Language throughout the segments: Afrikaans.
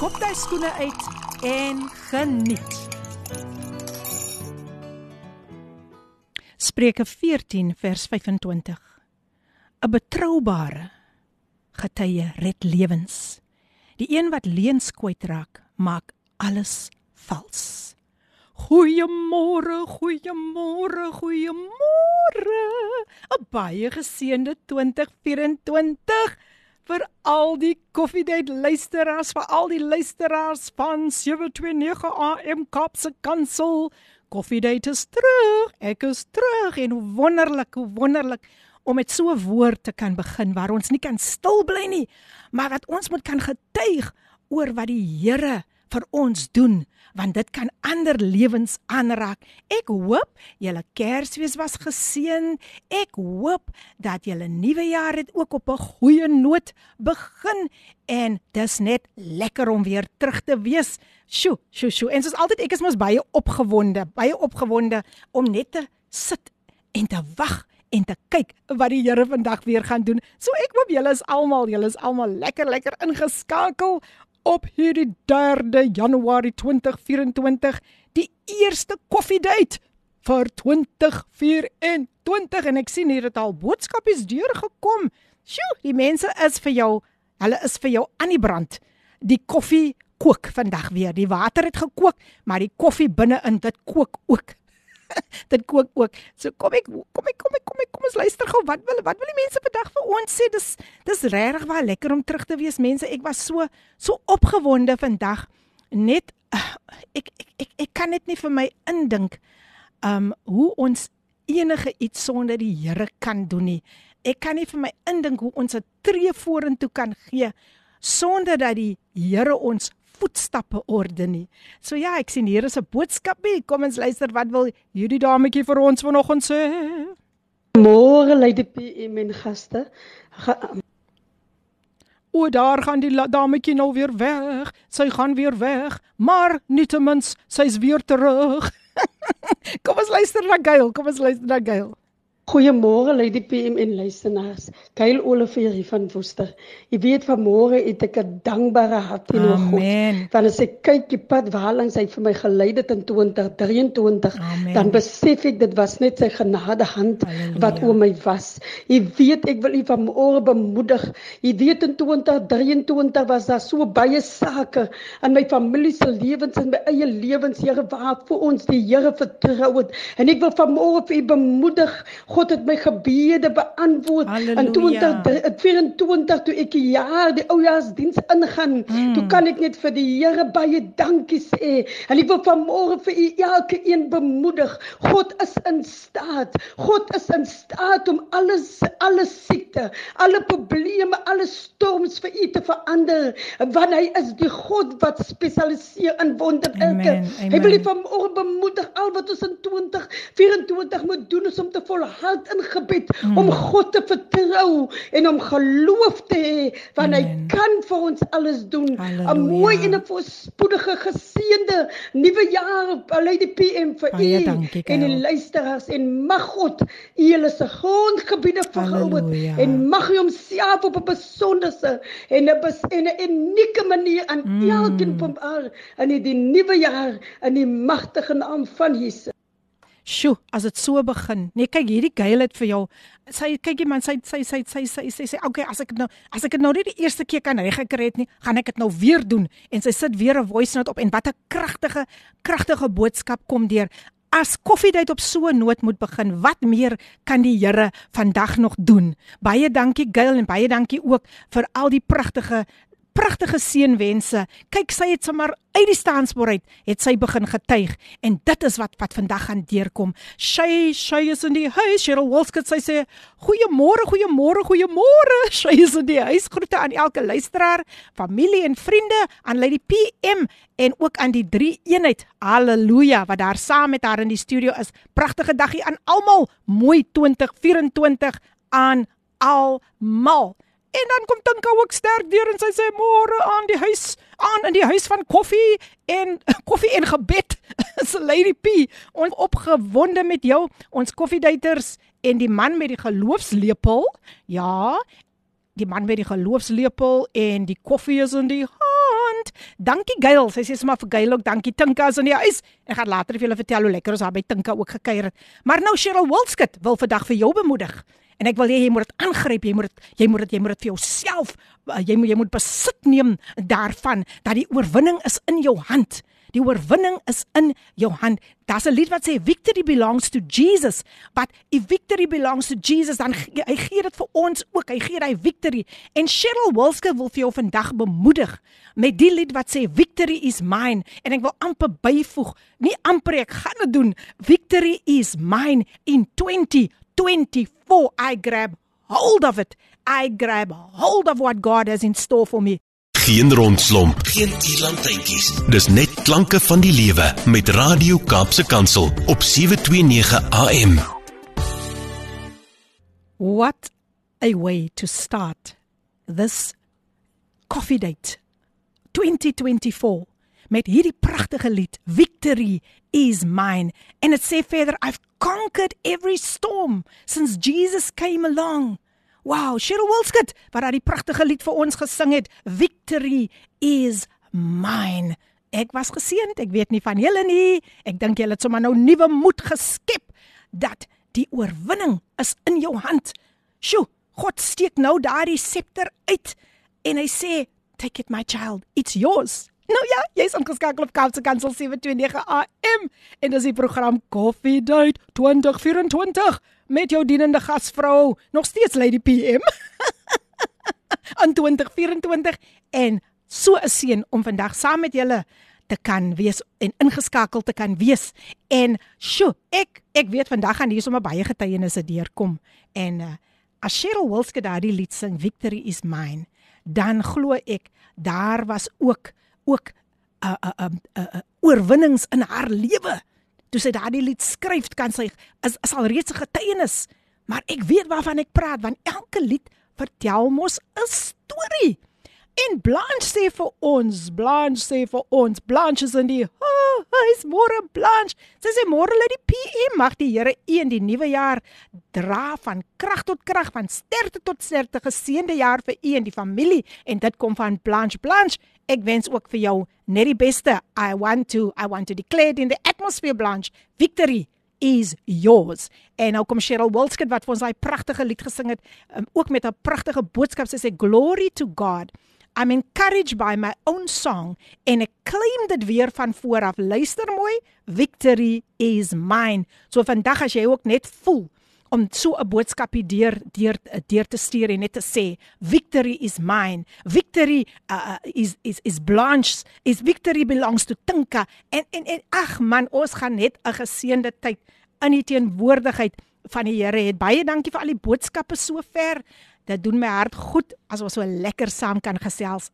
skop jy skoene uit en geniet. Spreuke 14 vers 25. 'n Betroubare getuie red lewens. Die een wat leuns kwytraak, maak alles vals. Goeiemôre, goeiemôre, goeiemôre. 'n Baie geseënde 2024 vir al die koffiedייט luisteraars, vir al die luisteraars van 729 AM Kapse Kansel. Koffiedייט is terug. Ek is terug en wonderlik, wonderlik om met so 'n woord te kan begin waar ons nie kan stil bly nie, maar wat ons moet kan getuig oor wat die Here vir ons doen want dit kan ander lewens aanraak. Ek hoop julle Kersfees was geseën. Ek hoop dat julle nuwe jaar het ook op 'n goeie noot begin en dis net lekker om weer terug te wees. Sjoe, sjoe, sjoe. En soos altyd ek is mos baie opgewonde, baie opgewonde om net te sit en te wag en te kyk wat die Here vandag weer gaan doen. So ek hoop julle is almal, julle is almal lekker lekker ingeskakel op hierdie 3de Januarie 2024 die eerste koffiedייט vir 2024 en ek sien hier het al boodskapies deurgekom. Sjoe, die mense is vir jou, hulle is vir jou aan die brand. Die koffie kook vandag weer. Die water het gekook, maar die koffie binne-in dit kook ook. dit kook ook. So kom ek kom ek kom ek kom ek kom ons luister gou wat wil wat wil die mense vandag vir ons sê? Dis dis regtig baie lekker om terug te wees mense. Ek was so so opgewonde vandag. Net ek, ek ek ek kan dit nie vir my indink um hoe ons enige iets sonder die Here kan doen nie. Ek kan nie vir my indink hoe ons 'n tree vorentoe kan gee sonder dat die Here ons voetstappe orde nie. So ja, ek sien hier is 'n boodskapie. Kom ons luister wat wil hierdie dametjie vir ons vanoggend sê. Môre lê die PM en gaste. Ga, o, daar gaan die dametjie nou weer weg. Sy gaan weer weg, maar nietemins, sy's weer terug. kom ons luister na Gail. Kom ons luister na Gail. Goeiemôre Lady PM en luisteraars. Kyle Olivier hier van Woester. Jy weet vanmôre het ek 'n dankbare hart teenoor God. Want as ek kyk die pad waarlangs hy vir my gelei het in 2023, Amen. dan besef ek dit was net sy genade hand Halleluja. wat oor my was. Jy weet ek wil u vanmôre bemoedig. Jy weet in 2023 was daar so baie sake in my familie se lewens en my eie lewens, Here, waarvoor ons die Here vertrou het. En ek wil vanmôre vir u bemoedig. God God het my gebede beantwoord Halleluja. in 2024 toe ek die jaar die oujaarsdiens ingaan. Mm. Toe kan ek net vir die Here baie dankie sê. En ek wil vanmôre vir u elke een bemoedig. God is in staat. God is in staat om alles alles siekte, alle probleme, alle storms vir u te verander. Want hy is die God wat spesialiseer in wonderwerke. Hy wil u vanmôre bemoedig al wat ons in 2024 moet doen is om te volhou hart in gebed mm. om God te vertrou en om geloof te hê want hy kan vir ons alles doen. 'n Mooi en 'n voorspoedige geseënde nuwe jaar op Lady PM vir u en die luisteraars en mag God u julle se grondgebiede verhou en mag hy homself op 'n besonderse en 'n 'n unieke manier aan mm. elkeen van haar in die nuwe jaar in die magtige naam van Jesus. Sjoe, as dit so begin. Nee, kyk hierdie geil het vir jou. Sy kykie man, sy sy sy sy sy sy sê, "Oké, as ek nou as ek dit nou nie die eerste keer kan reggekry het nie, gaan ek dit nou weer doen." En sy sit weer 'n voice note op en wat 'n kragtige kragtige boodskap kom deur. As koffiedייט op so 'n noot moet begin, wat meer kan die Here vandag nog doen? Baie dankie Gail en baie dankie ook vir al die pragtige pragtige seënwense. Kyk, sy het sommer uit die staanspoor uit het sy begin getuig en dit is wat wat vandag gaan deurkom. Sy sy is in die huis. Cheryl Wolskut sy sê goeiemôre, goeiemôre, goeiemôre. Sy is in die huis. Groete aan elke luisteraar, familie en vriende, aan Lady PM en ook aan die drie eenheid. Halleluja wat daar saam met haar in die studio is. Pragtige dagie aan almal. Mooi 2024 aan almal. En dan kom Tinka ook sterk deur en sy sê môre aan die huis aan in die huis van koffie en koffie en gebed. Is Lady P. Ons opgewonde met jou, ons koffiedaters en die man met die geloofslepel. Ja, die man met die geloofslepel en die koffie is in die hand. Dankie Gail. Sy sê sommer vir Gail ook dankie Tinka is in die huis. Ek gaan later vir julle vertel hoe lekker ons daar by Tinka ook gekuier het. Maar nou Cheryl Wilskut wil vandag vir jou bemoedig. En ek wil hê jy moet dit aangryp, jy moet dit jy moet dit jy moet dit vir jouself uh, jy moet jy moet besit neem daarvan dat die oorwinning is in jou hand. Die oorwinning is in jou hand. Daar's 'n lied wat sê victory belongs to Jesus, but if victory belongs to Jesus dan hy gee dit vir ons ook. Hy gee daai victory. En Cheryl Wilske wil vir jou vandag bemoedig met die lied wat sê victory is mine en ek wil amper byvoeg, nie amper ek gaan dit doen. Victory is mine in 20 24 I grab hold of it. I grab hold of what God has in store for me. Geen rondslomp, geen tierlantjies. Dis net klanke van die lewe met Radio Kaapse Kansel op 729 AM. What a way to start this coffee date 2024 met hierdie pragtige lied Victory is mine and it sê verder I've conquered every storm since Jesus came along. Wow, Cheryl Wilskut wat daai pragtige lied vir ons gesing het Victory is mine. Ek was geseënd, ek weet nie van julle nie. Ek dink julle het sommer nou nuwe moed geskep dat die oorwinning is in jou hand. Sjoe, God steek nou daardie septer uit en hy sê, "Take it my child, it's yours." Nou ja, jy's ingeskakel op Kaapse Kansel 729 AM en dis die program Coffee Date 2024 met jou dienende gasvrou, nog steeds Lady PM. aan 2024 en so 'n seën om vandag saam met julle te kan wees en ingeskakel te kan wees. En sjo, ek ek weet vandag gaan hier sommer baie getuienisse deurkom en uh, as Cheryl Wilske daardie lied sing Victory is mine, dan glo ek daar was ook ook 'n 'n 'n uh, oorwinnings in haar lewe. Toe sy daardie lied skryf, kan sy is, is al reeds 'n getuienis. Maar ek weet waarvan ek praat want elke lied vertel mos 'n storie. En Blanche sê vir ons, Blanche sê vir ons, Blanche is in die oh, hy's môre Blanche. Sy sê môre lê die PM mag die Here een die nuwe jaar dra van krag tot krag, van sterkte tot sterkte, geseënde jaar vir u en die familie en dit kom van Blanche Blanche. Ek wens ook vir jou net die beste. I want to I want to declare in the atmosphere Blanche, victory is yours. En nou kom Cheryl Wilskut wat vir ons daai pragtige lied gesing het, um, ook met 'n pragtige boodskap. Sy sê glory to God. I'm encouraged by my own song en ek claim dit weer van voor af. Luister mooi, victory is mine. So vandag as jy ook net voel om so 'n boodskapie deur deur deur te stuur en net te sê victory is mine. Victory uh, uh is is is Blanche is victory belongs to Tinka en en en ag man, ons gaan net 'n geseënde tyd in die teenwoordigheid van die Here het. Baie dankie vir al die boodskappe sover. Dit doen my hart goed as ons so lekker saam kan gesels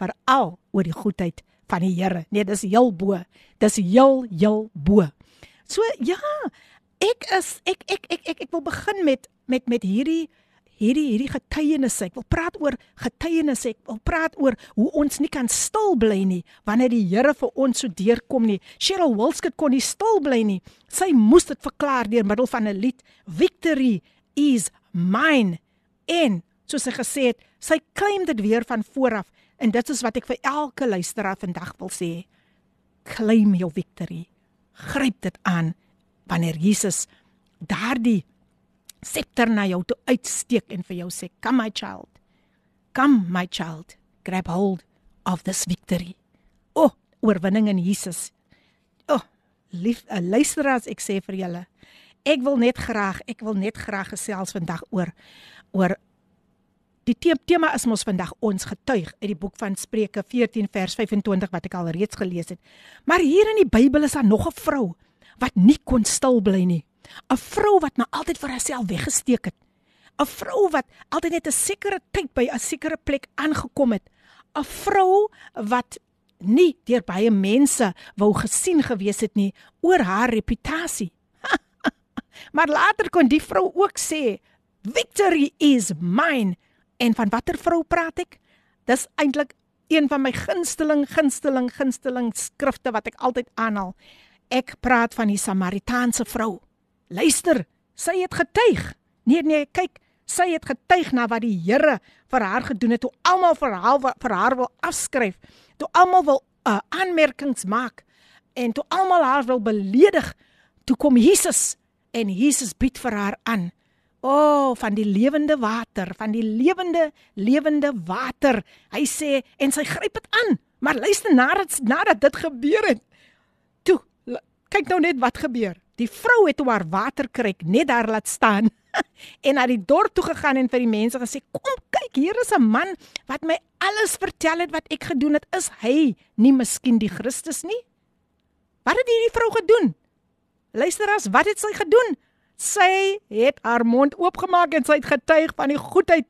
veral oor die goedheid van die Here. Nee, dis heel bo. Dis heel heel bo. So ja, ek is ek ek ek ek, ek wil begin met met met hierdie hierdie hierdie getuienisse. Ek wil praat oor getuienisse. Ek wil praat oor hoe ons nie kan stil bly nie wanneer die Here vir ons so deurkom nie. Cheryl Wilskut kon nie stil bly nie. Sy moes dit verklaar deur middel van 'n lied. Victory is mine en soos sy gesê het, sy claim dit weer van vooraf en dit is wat ek vir elke luisteraar vandag wil sê. Claim your victory. Gryp dit aan wanneer Jesus daardie scepter na jou toe uitsteek en vir jou sê, "Come my child. Come my child. Grab hold of this victory." O, oh, oorwinning in Jesus. O, oh, lief, uh, luisteraars, ek sê vir julle, ek wil net graag, ek wil net graag gesels vandag oor oor die tema is mos vandag ons getuig uit die boek van Spreuke 14 vers 25 wat ek al reeds gelees het. Maar hier in die Bybel is daar nog 'n vrou wat nie kon stil bly nie. 'n Vrou wat maar altyd vir haarself weggesteek het. 'n Vrou wat altyd net 'n sekere tyd by 'n sekere plek aangekom het. 'n Vrou wat nie deur baie mense wou gesien gewees het nie oor haar reputasie. maar later kon die vrou ook sê, "Victory is mine." En van watter vrou praat ek? Dis eintlik een van my gunsteling gunsteling gunsteling skrifte wat ek altyd aanhaal. Ek praat van die Samaritaanse vrou. Luister, sy het getuig. Nee nee, kyk, sy het getuig na wat die Here vir haar gedoen het. Toe almal vir haar vir haar wil afskryf, toe almal wil uh, aanmerkings maak en toe almal haar wil beledig, toe kom Jesus en Jesus bied vir haar aan. O, oh, van die lewende water, van die lewende lewende water. Hy sê en sy gryp dit aan. Maar luister nadat nadat dit gebeur het. Toe kyk nou net wat gebeur. Die vrou het haar waterkruik net daar laat staan en na die dorp toe gegaan en vir die mense gesê: "Kom kyk, hier is 'n man wat my alles vertel het wat ek gedoen het. Is hy nie miskien die Christus nie?" Wat het hierdie vrou gedoen? Luister as, wat het sy gedoen? Sy het haar mond oopgemaak en sy het getuig van die goedheid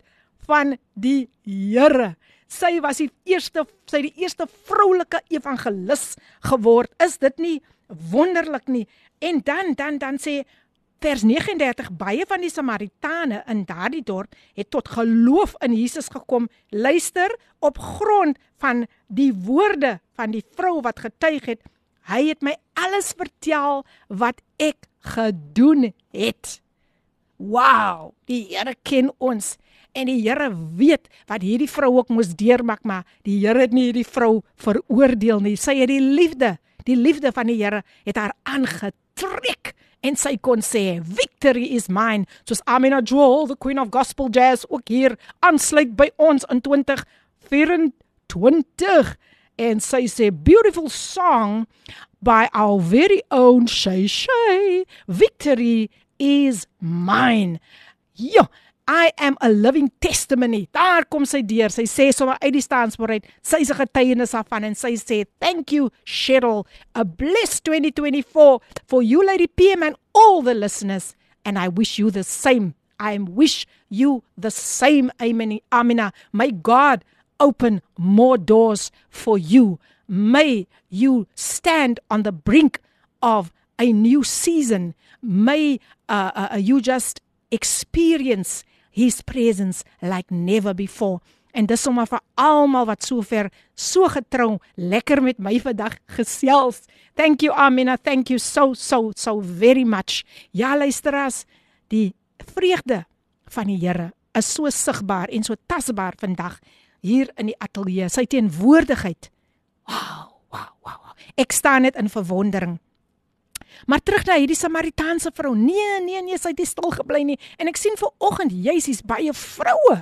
van die Here. Sy was die eerste sy die eerste vroulike evangelis geword. Is dit nie wonderlik nie? En dan dan dan sê vers 39 baie van die Samaritane in daardie dorp het tot geloof in Jesus gekom. Luister op grond van die woorde van die vrou wat getuig het. Hy het my alles vertel wat ek gedoen het. Wow, die Here ken ons en die Here weet wat hierdie vrou ook moes deurmaak, maar die Here het nie hierdie vrou veroordeel nie. Sy het die liefde, die liefde van die Here het haar aangetrek en sy kon sê, "Victory is mine." Soos Amina Jewel, the queen of gospel jazz, ook hier aansluit by ons in 2024 en sy sê, "Beautiful song." by our very own Shay Shay. Victory is mine. Ja, I am a living testimony. Daar kom sy deur. Sy sê sommer uit die staanspoor uit. Sy is 'n getuienis daarvan en sy sê, "Thank you, Cheryl. A blessed 2024 for you Lady PM and all the listeners and I wish you the same. I wish you the same. Amen. Amina. May God open more doors for you may you stand on the brink of a new season. May uh, uh, uh, you just experience his presence like never before. En dis sommer vir almal wat sover so getrou lekker met my vandag gesels. Thank you Amina, thank you so so so very much. Ja luisteras, die vreugde van die Here is so sigbaar en so tasbaar vandag hier in die ateljee. Sy teenwoordigheid Wow, wow, wow. Ek staan net in verwondering. Maar terug na hierdie Samaritaanse vrou. Nee, nee, nee, sy het nie stil gebly nie. En ek sien ver oggend juisies baie vroue.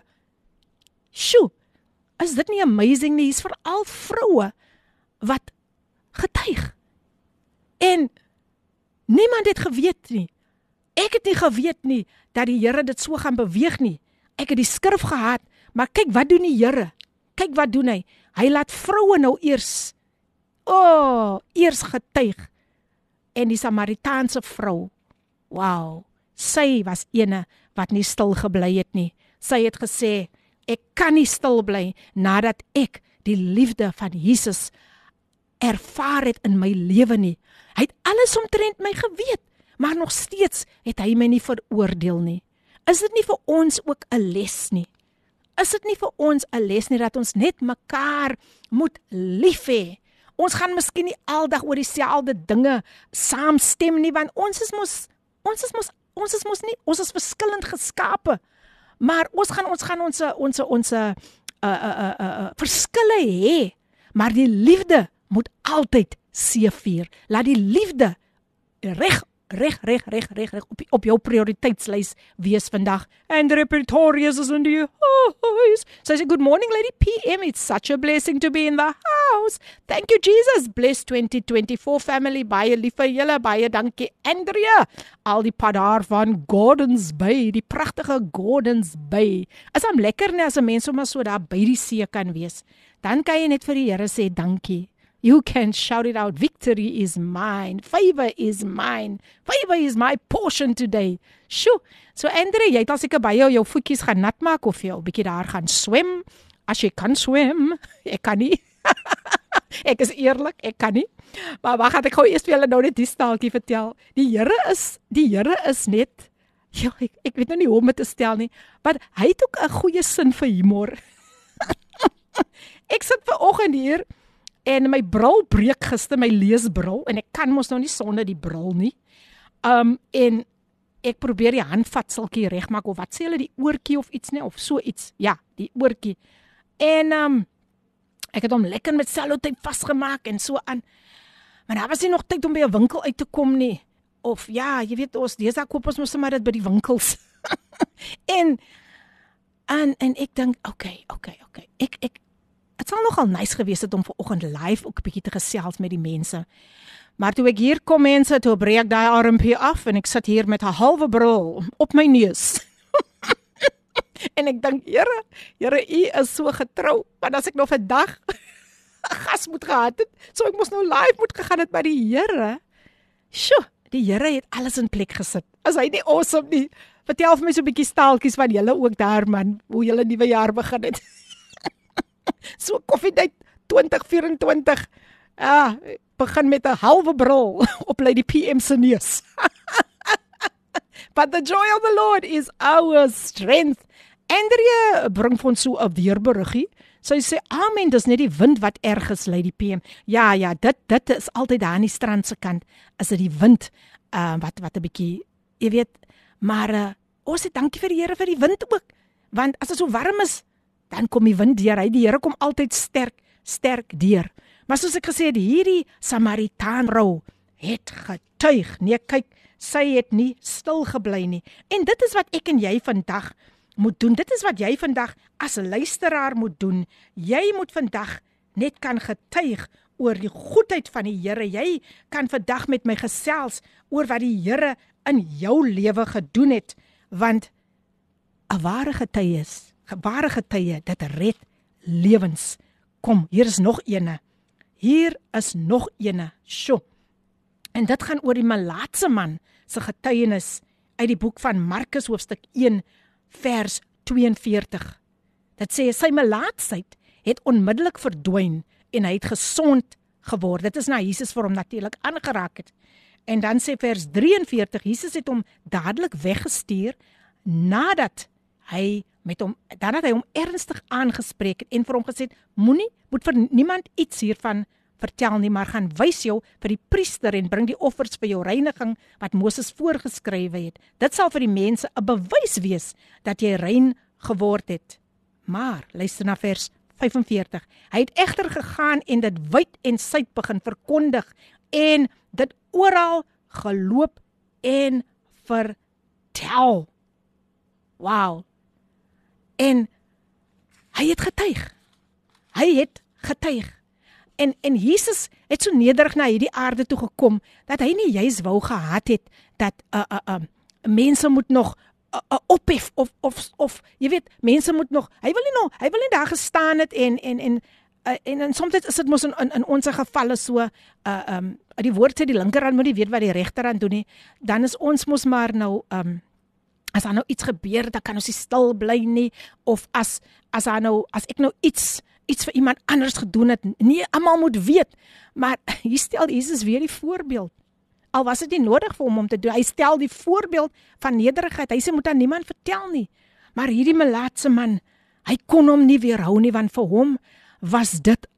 Sjoe. Is dit nie amazing nie? Hier's veral vroue wat getuig. En niemand het geweet nie. Ek het nie geweet nie dat die Here dit so gaan beweeg nie. Ek het die skrif gehad, maar kyk wat doen die Here? Kyk wat doen hy? Hy laat vroue nou eers o, oh, eers getuig. En die Samaritaanse vrou, wow, sy was eene wat nie stil gebly het nie. Sy het gesê, ek kan nie stil bly nadat ek die liefde van Jesus ervaar het in my lewe nie. Hy het alles omtrent my geweet, maar nog steeds het hy my nie veroordeel nie. Is dit nie vir ons ook 'n les nie? is dit nie vir ons 'n les nie dat ons net mekaar moet lief hê? Ons gaan miskien nie aldag oor dieselfde dinge saamstem nie want ons is mos ons is mos ons is mos nie ons is verskillend geskape. Maar ons gaan ons gaan ons ons ons uh uh uh uh verskille hê, maar die liefde moet altyd seëvier. Laat die liefde reg reg reg reg reg reg op op jou prioriteitslys wees vandag. And Pretorius is in die huis. So I say good morning lady PM. It's such a blessing to be in the house. Thank you Jesus. Bless 2024 family. Baie lief vir julle. Baie dankie Andrea. Al die pad daar van Gordons Bay, die pragtige Gordons Bay. Is hom lekker net as 'n mens sommer so daar by die see kan wees. Dan kan jy net vir die Here sê dankie. You can shout it out. Victory is mine. Favor is mine. Favor is my portion today. Sjoe. So Andre, jy het al seker by jou voetjies gaan nat maak of jy 'n bietjie daar gaan swem. As jy kan swem, ek kan nie. ek is eerlik, ek kan nie. Maar wag, ek gou eers vir julle nou net die staaltjie vertel. Die Here is, die Here is net Ja, ek, ek weet nou nie hoe om dit te stel nie, maar hy het ook 'n goeie sin vir humor. ek sit ver oggend hier en my bril breek gister my leesbril en ek kan mos nou nie sonder die bril nie. Um en ek probeer die handvatseltjie regmaak of wat sê hulle die oortjie of iets nie of so iets. Ja, die oortjie. En um ek het hom lekker met sellotape vasgemaak en so aan. Maar daar was nie nog tyd om by 'n winkel uit te kom nie. Of ja, jy weet ons dis ek koop ons mos maar dit by die winkels. en en en ek dink, okay, okay, okay. Ek ek Dit sal nogal nice gewees het om vanoggend live ook 'n bietjie te gesels met die mense. Maar toe ek hier kom mense, toe breek daai armpie af en ek sit hier met 'n halwe bril op my neus. en ek dink, Here, Here, U is so getrou, want as ek nog 'n dag gas moet gehad het, sou ek mos nou live moet gegaan het by die Here. Sjoe, die Here het alles in plek gesit. As hy nie awesome nie. Vertel vir my so 'n bietjie staaltjies van julle ook daar man, hoe julle nuwe jaar begin het. so koffiedייט 2024. Ah, begin met 'n halwe bril op lei die PM se neus. But the joy of the Lord is our strength. Andrea bring vir ons so 'n weerberiggie. Sy sê amen, dis net die wind wat erg is lei die PM. Ja, ja, dit dit is altyd daar aan die strand se kant. Is dit die wind uh wat wat 'n bietjie, jy weet, maar uh, ons sê dankie vir die Here vir die wind ook. Want as dit so warm is, dan kom die wind deur. Hy die Here kom altyd sterk, sterk deur. Maar soos ek gesê het, hierdie Samaritaan vrou het getuig. Nee, kyk, sy het nie stil gebly nie. En dit is wat ek en jy vandag moet doen. Dit is wat jy vandag as 'n luisteraar moet doen. Jy moet vandag net kan getuig oor die goedheid van die Here. Jy kan vandag met my gesels oor wat die Here in jou lewe gedoen het, want 'n ware getuies ware getuie dit red lewens. Kom, hier is nog eene. Hier is nog eene. Sjoe. En dit gaan oor die malaatse man se getuienis uit die boek van Markus hoofstuk 1 vers 42. Dit sê sy malaatsheid het onmiddellik verdwyn en hy het gesond geword. Dit is na Jesus vir hom natuurlik aangeraak het. En dan sê vers 43 Jesus het hom dadelik weggestuur nadat hy met hom dan het hy hom ernstig aangespreek en vir hom gesê moenie moet vir niemand iets hiervan vertel nie maar gaan wys jou vir die priester en bring die offers vir jou reiniging wat Moses voorgeskrywe het. Dit sal vir die mense 'n bewys wees dat jy rein geword het. Maar luister na vers 45 hy het egter gegaan en dit wyd en suid begin verkondig en dit oral geloop en vertel. Wow En hy het getuig. Hy het getuig. En en Jesus het so nederig na hierdie aarde toe gekom dat hy nie juis wou gehad het dat 'n uh, 'n uh, uh, mense moet nog 'n uh, uh, ophef of of of jy weet mense moet nog hy wil nie nog hy wil nie daar gestaan het en en en uh, en en soms is dit mos in in, in ons gevalle so uh um die woord sê die linkerhand moet nie weet wat die regterhand doen nie dan is ons mos maar nou um as daar nou iets gebeur, dan kan ons nie stil bly nie of as as daar nou as ek nou iets iets vir iemand anders gedoen het, nie almal moet weet. Maar hier stel Jesus weer die voorbeeld. Al was dit nie nodig vir hom om te doen. Hy stel die voorbeeld van nederigheid. Hy sê moet aan niemand vertel nie. Maar hierdie melaatse man, hy kon hom nie weerhou nie want vir hom was dit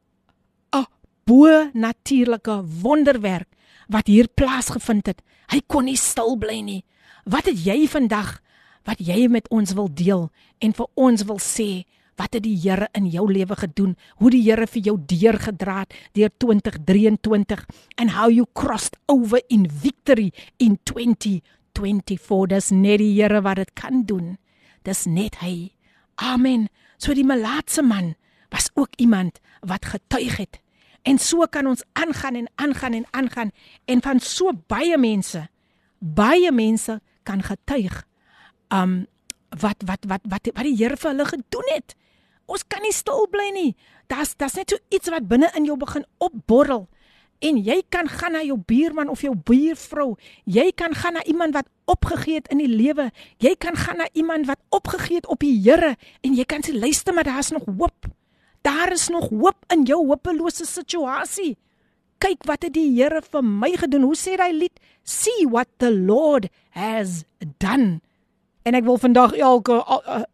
'n bo natuurlike wonderwerk wat hier plaasgevind het. Hy kon nie stil bly nie. Wat het jy vandag wat jy met ons wil deel en vir ons wil sê wat het die Here in jou lewe gedoen? Hoe die Here vir jou deurgedra het deur 2023 and how you crossed over in victory in 2024. Dis net die Here wat dit kan doen. Dis net hy. Amen. So die malaatse man was ook iemand wat getuig het En so kan ons aangaan en aangaan en aangaan en van so baie mense baie mense kan getuig um wat wat wat wat wat die Here vir hulle gedoen het. Ons kan nie stil bly nie. Das das net so iets wat binne in jou begin opborrel. En jy kan gaan na jou buurman of jou buurvrou. Jy kan gaan na iemand wat opgegee het in die lewe. Jy kan gaan na iemand wat opgegee het op die Here en jy kan sê luister maar daar's nog hoop. Daar is nog hoop in jou hopelose situasie. Kyk wat het die Here vir my gedoen. Hoe sê hy lied? See what the Lord has done. En ek wil vandag elke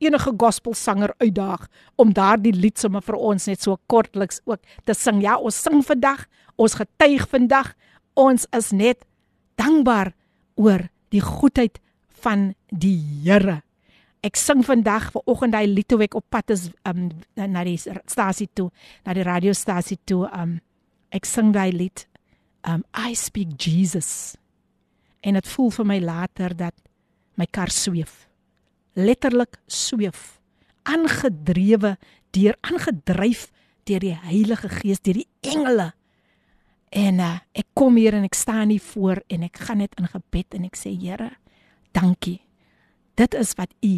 enige gospelsanger uitdaag om daardie lied sommer vir ons net so kortliks ook te sing. Ja, ons sing vandag, ons getuig vandag. Ons is net dankbaar oor die goedheid van die Here. Ek sing vandag ver oggend daai lied toe ek op pad is um, na die stasie toe, na die radiostasie toe. Um, ek sing daai lied um I speak Jesus. En dit voel vir my later dat my kar sweef. Letterlik sweef. Aangedrewe deur aangedryf deur die Heilige Gees, deur die engele. En uh, ek kom hier en ek staan hier voor en ek gaan net in gebed en ek sê Here, dankie. Dit is wat U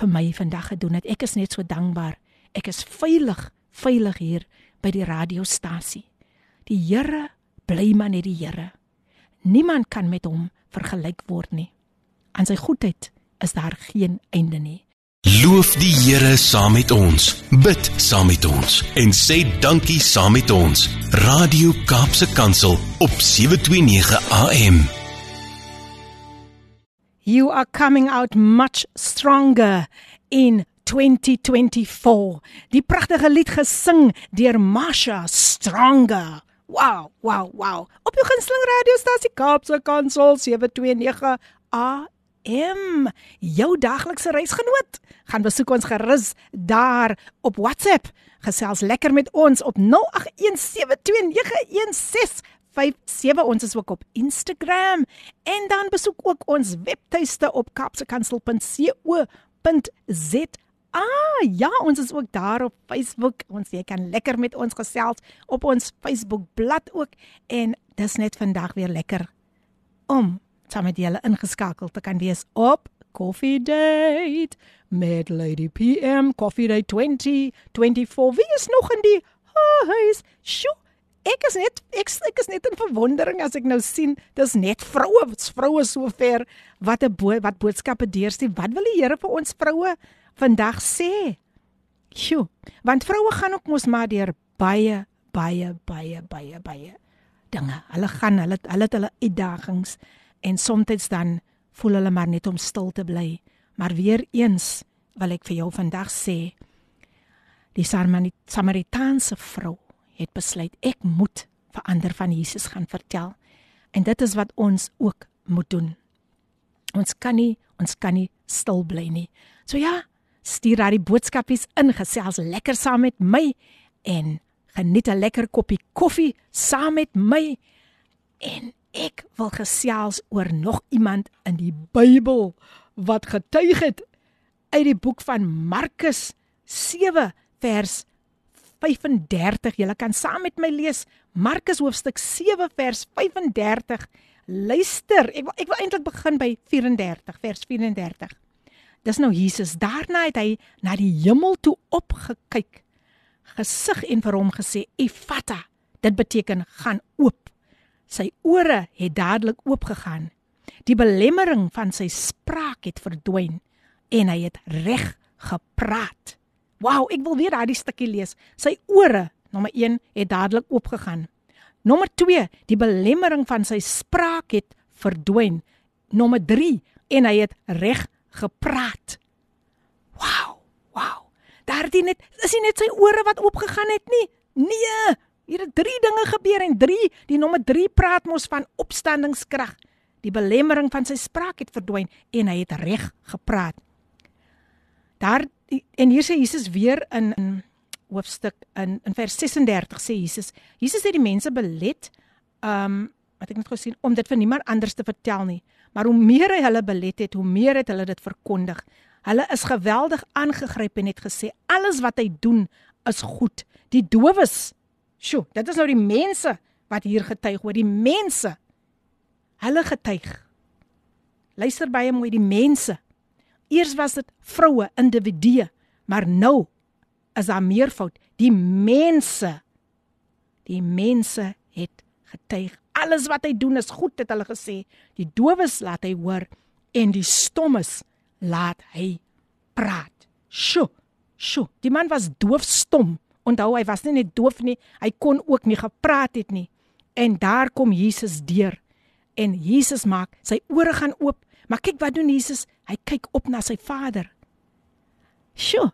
vir my vandag gedoen het. Ek is net so dankbaar. Ek is veilig, veilig hier by die radiostasie. Die Here bly maar net die Here. Niemand kan met hom vergelyk word nie aan sy goedheid is daar geen einde nie. Loof die Here saam met ons. Bid saam met ons en sê dankie saam met ons. Radio Kaapse Kansel op 729 AM. You are coming out much stronger in 2024. Die pragtige lied gesing deur Masha Stronger. Wow, wow, wow. Op jou gunsteling radiostasie Kaapse Kansel 729 AM. M, jou daglikse reisgenoot. Gaan besoek ons gerus daar op WhatsApp. Gesels lekker met ons op 0817291657. Ons is ook op Instagram en dan besoek ook ons webtuiste op kapsekansel.co.za. Ja, ons is ook daar op Facebook. Ons jy kan lekker met ons gesels op ons Facebook bladsy ook en dis net vandag weer lekker om saam met julle ingeskakel te kan wees op Coffee Date met Lady PM Coffee Date 2024. Wie is nog in die huis? Sjoe, ek is net ek, ek is net in verwondering as ek nou sien dis net vroue, vroue so ver wat 'n bo, wat boodskappe deurstuur. Wat wil die Here vir ons vroue vandag sê? Sjoe, want vroue gaan ook mos maar deur baie baie baie baie baie dinge. Hulle gaan hulle hulle het hulle uitdagings en soms dan voel hulle maar net om stil te bly. Maar weer eens wil ek vir jou vandag sê die Samaritaanse vrou het besluit ek moet vir ander van Jesus gaan vertel. En dit is wat ons ook moet doen. Ons kan nie ons kan nie stil bly nie. So ja, stuur daai boodskapies in, gesels lekker saam met my en geniet 'n lekker koppie koffie saam met my en Ek wil gesels oor nog iemand in die Bybel wat getuig het uit die boek van Markus 7 vers 35. Julle kan saam met my lees Markus hoofstuk 7 vers 35. Luister, ek wil ek wil eintlik begin by 34 vers 34. Dis nou Jesus. Daarna het hy na die hemel toe opgekyk, gesig en vir hom gesê: "Efata." Dit beteken gaan oop. Sy ore het dadelik oopgegaan. Die belemmering van sy spraak het verdwyn en hy het reg gepraat. Wow, ek wil weer daardie stukkie lees. Sy ore, nommer 1, het dadelik oopgegaan. Nommer 2, die belemmering van sy spraak het verdwyn. Nommer 3, en hy het reg gepraat. Wow, wow. Daardie net, is nie net sy ore wat oopgegaan het nie. Nee, Hier het drie dinge gebeur en drie, die nommer 3 praat mos van opstandingskrag. Die belemmering van sy spraak het verdwyn en hy het reg gepraat. Daar en hier sê Jesus weer in, in hoofstuk in in vers 36 sê Jesus, Jesus het die mense belet um wat ek net gesien om dit vir niemand anders te vertel nie. Maar hoe meer hy hulle belet het, hoe meer het hulle dit verkondig. Hulle is geweldig aangegryp en het gesê alles wat hy doen is goed. Die dowes Sjoe, dit is nou die mense wat hier getuig oor die mense. Hulle getuig. Luister baie mooi die mense. Eers was dit vroue, individue, maar nou is daar meervoud, die mense. Die mense het getuig. Alles wat hy doen is goed, het hulle gesê. Die dowes laat hy hoor en die stommes laat hy praat. Sjoe. Sjoe, die man was doofstom. Onthou, hy was nie net doof nie, hy kon ook nie gepraat het nie. En daar kom Jesus deur. En Jesus maak sy ore gaan oop. Maar kyk wat doen Jesus? Hy kyk op na sy Vader. Sjoe.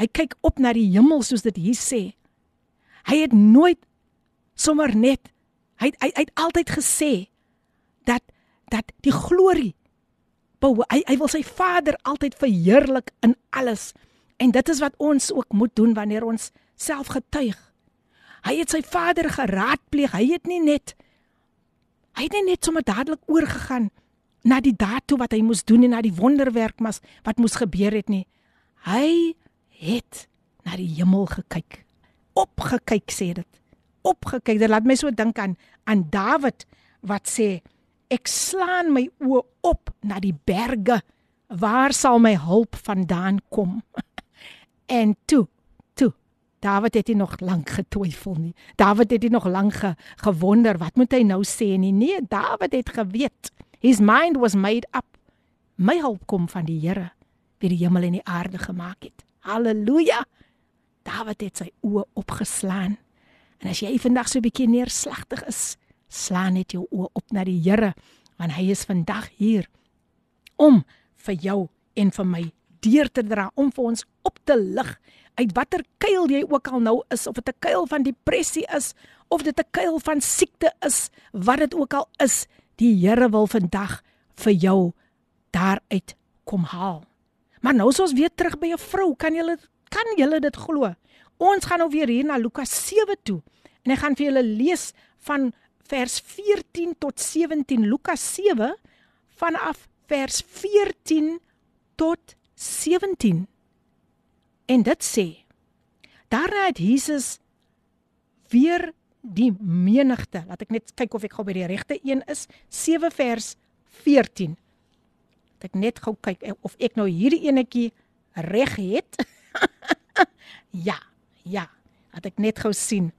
Hy kyk op na die hemel soos dit hier sê. Hy het nooit sommer net hy hy, hy het altyd gesê dat dat die glorie hy hy wil sy Vader altyd verheerlik in alles. En dit is wat ons ook moet doen wanneer ons self getuig. Hy het sy Vader geraadpleeg. Hy het nie net hy het nie net sommer dadelik oorgegaan na die daad toe wat hy moes doen en na die wonderwerk mas wat moes gebeur het nie. Hy het na die hemel gekyk. Opgekyk sê dit. Opgekyk. Dit laat my so dink aan aan Dawid wat sê ek slaan my oë op na die berge. Waar sal my hulp vandaan kom? En toe. Dawid het nie nog lank getwyfel nie. Dawid het nie nog lank ge, gewonder wat moet hy nou sê nie. Nee, Dawid het geweet. His mind was made up. My hulp kom van die Here, wie die hemel en die aarde gemaak het. Halleluja. Dawid het sy oë opgeslaan. En as jy vandag so 'n bietjie neerslagtig is, slaan net jou oë op na die Here, want hy is vandag hier om vir jou en vir my deur te dra om vir ons op te lig uit watter kuil jy ook al nou is of dit 'n kuil van depressie is of dit 'n kuil van siekte is wat dit ook al is die Here wil vandag vir jou daaruit kom haal. Maar nou soos weer terug by 'n vrou kan jy kan jy dit glo? Ons gaan nou weer hier na Lukas 7 toe en ek gaan vir julle lees van vers 14 tot 17 Lukas 7 vanaf vers 14 tot 17. En dit sê: Daarna het Jesus weer die menigte, laat ek net kyk of ek gou by die regte een is, 7 vers 14. Dat ek net gou kyk of ek nou hierdie enetjie reg het. ja, ja, dat ek net gou sien.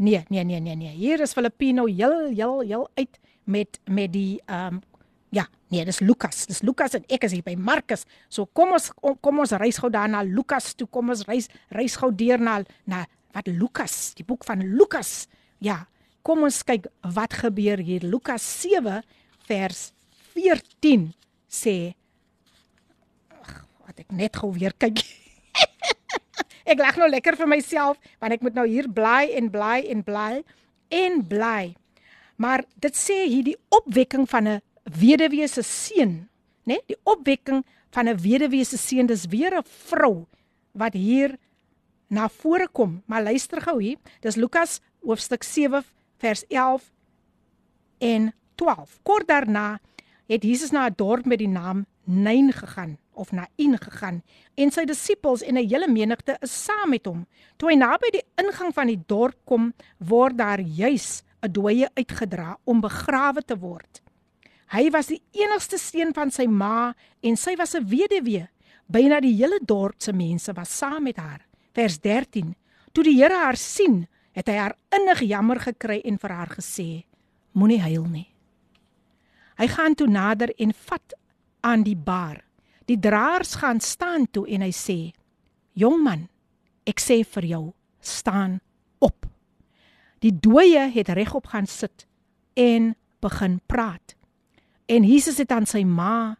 Nee, nee, nee, nee, nee. Hier is Filippino heel heel heel uit met met die ehm um, Ja, nee, dis Lukas. Dis Lukas en ek is hier by Markus. So kom ons kom ons reis gou daar na Lukas toe. Kom ons reis reis gou deur na na wat Lukas, die boek van Lukas. Ja, kom ons kyk wat gebeur hier. Lukas 7 vers 14 sê ag, wat ek net gou weer kyk. ek lag nou lekker vir myself want ek moet nou hier bly en bly en bly en bly. Maar dit sê hier die opwekking van 'n weduwee se seun, né? Die opwekking van 'n weduwee se seun, dis weer 'n vrou wat hier na vore kom. Maar luister gou hier, dis Lukas hoofstuk 7 vers 11 en 12. Kort daarna het Jesus na 'n dorp met die naam Nain gegaan of Nain gegaan en sy disippels en 'n hele menigte is saam met hom. Toe hy naby die ingang van die dorp kom, word daar juis 'n dooie uitgedra om begrawe te word. Hy was die enigste seun van sy ma en sy was 'n weduwee. Byna die hele dorp se mense was saam met haar. Vers 13. Toe die Here haar sien, het hy haar innig jammer gekry en vir haar gesê: Moenie huil nie. Hy gaan toe nader en vat aan die bar. Die draers gaan staan toe en hy sê: "Jong man, ek sê vir jou, staan op." Die dooie het regop gaan sit en begin praat. En Jesus het aan sy ma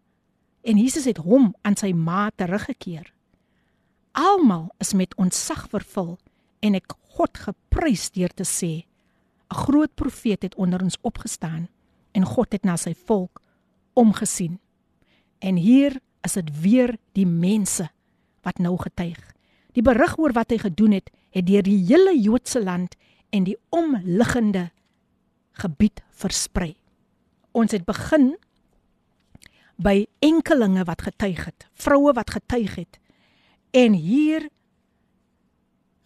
en Jesus het hom aan sy ma teruggekeer. Almal is met ontzag vervul en ek God geprys deur te sê 'n groot profeet het onder ons opgestaan en God het na sy volk omgesien. En hier is dit weer die mense wat nou getuig. Die berig oor wat hy gedoen het, het deur die hele Joodse land en die omliggende gebied versprei. Ons het begin by enkelinge wat getuig het, vroue wat getuig het. En hier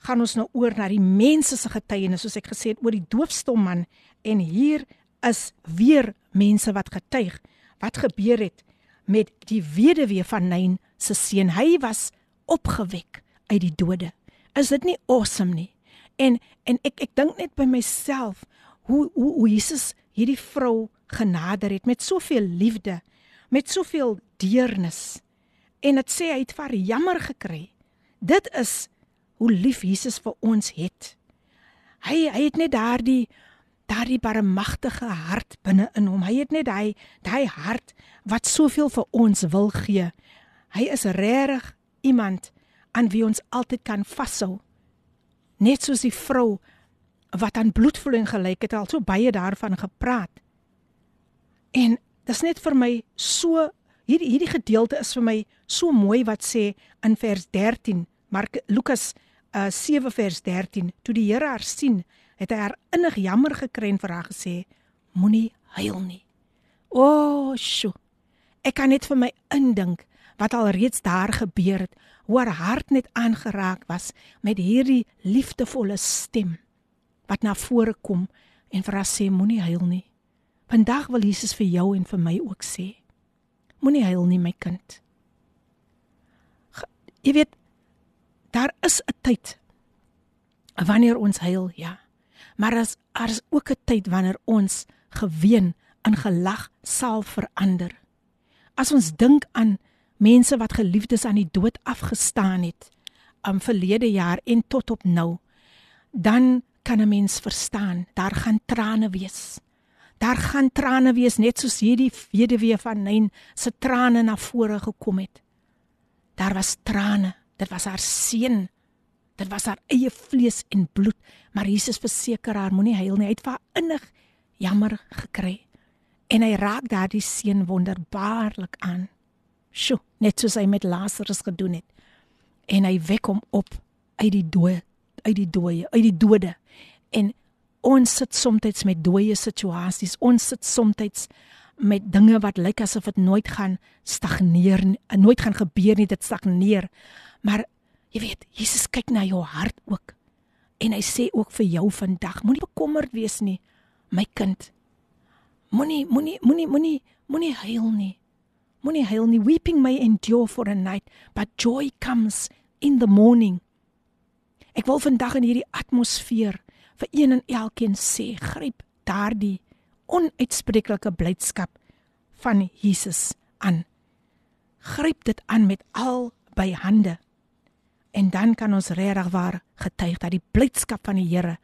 gaan ons nou oor na die mense se getuienis soos ek gesê het oor die doofstom man en hier is weer mense wat getuig wat gebeur het met die weduwee van Nain se seun. Hy was opgewek uit die dode. Is dit nie awesome nie? En en ek ek dink net by myself hoe hoe hoe Jesus hierdie vrou genader het met soveel liefde, met soveel deernis. En dit sê hy het vir jammer gekry. Dit is hoe lief Jesus vir ons het. Hy hy het net daardie daardie barmagtige hart binne in hom. Hy het net hy daai hart wat soveel vir ons wil gee. Hy is regtig iemand aan wie ons altyd kan vashou. Net soos die vrou wat aan bloedvloeiing gelyk het, al so baie daarvan gepraat. En dis net vir my so hierdie hierdie gedeelte is vir my so mooi wat sê in vers 13, Mark Lukas uh, 7 vers 13, toe die Here haar sien, het hy haar innig jammer gekry en vir haar gesê: Moenie huil nie. O, oh, sjo. Ek kan net vir my indink wat al reeds daar gebeur het, hoe haar hart net aangeraak was met hierdie liefdevolle stem wat na vore kom en vir haar sê moenie huil nie. Vandag wil Jesus vir jou en vir my ook sê moenie huil nie my kind. Jy weet daar is 'n tyd wanneer ons huil, ja. Maar as daar is ook 'n tyd wanneer ons geween in gelag sal verander. As ons dink aan mense wat geliefdes aan die dood afgestaan het am verlede jaar en tot op nou dan kan 'n mens verstaan daar gaan trane wees daar gaan trane wees net soos hierdie weduwee van Nain se trane na vore gekom het daar was trane dit was haar seun dit was haar eie vlees en bloed maar Jesus verseker haar moenie huil nie hy het vir haar innig jammer gekry en hy raak daardie seun wonderbaarlik aan Sjoe, net soos hy met Lazarus gedoen het. En hy wek hom op uit die dood, uit die dooie, uit die dode. En ons sit soms met dooie situasies. Ons sit soms met dinge wat lyk asof dit nooit gaan stagneer, nooit gaan gebeur nie, dit stagneer. Maar jy weet, Jesus kyk na jou hart ook. En hy sê ook vir jou vandag, moenie bekommerd wees nie, my kind. Moenie moenie moenie moenie moenie huil nie. Moenie huil nie. Weeping may endure for a night, but joy comes in the morning. Ek wil vandag in hierdie atmosfeer vir een en elkeen sê, gryp daardie onuitspreeklike blydskap van Jesus aan. Gryp dit aan met al by hande. En dan kan ons regtig waar getuig dat die blydskap van die Here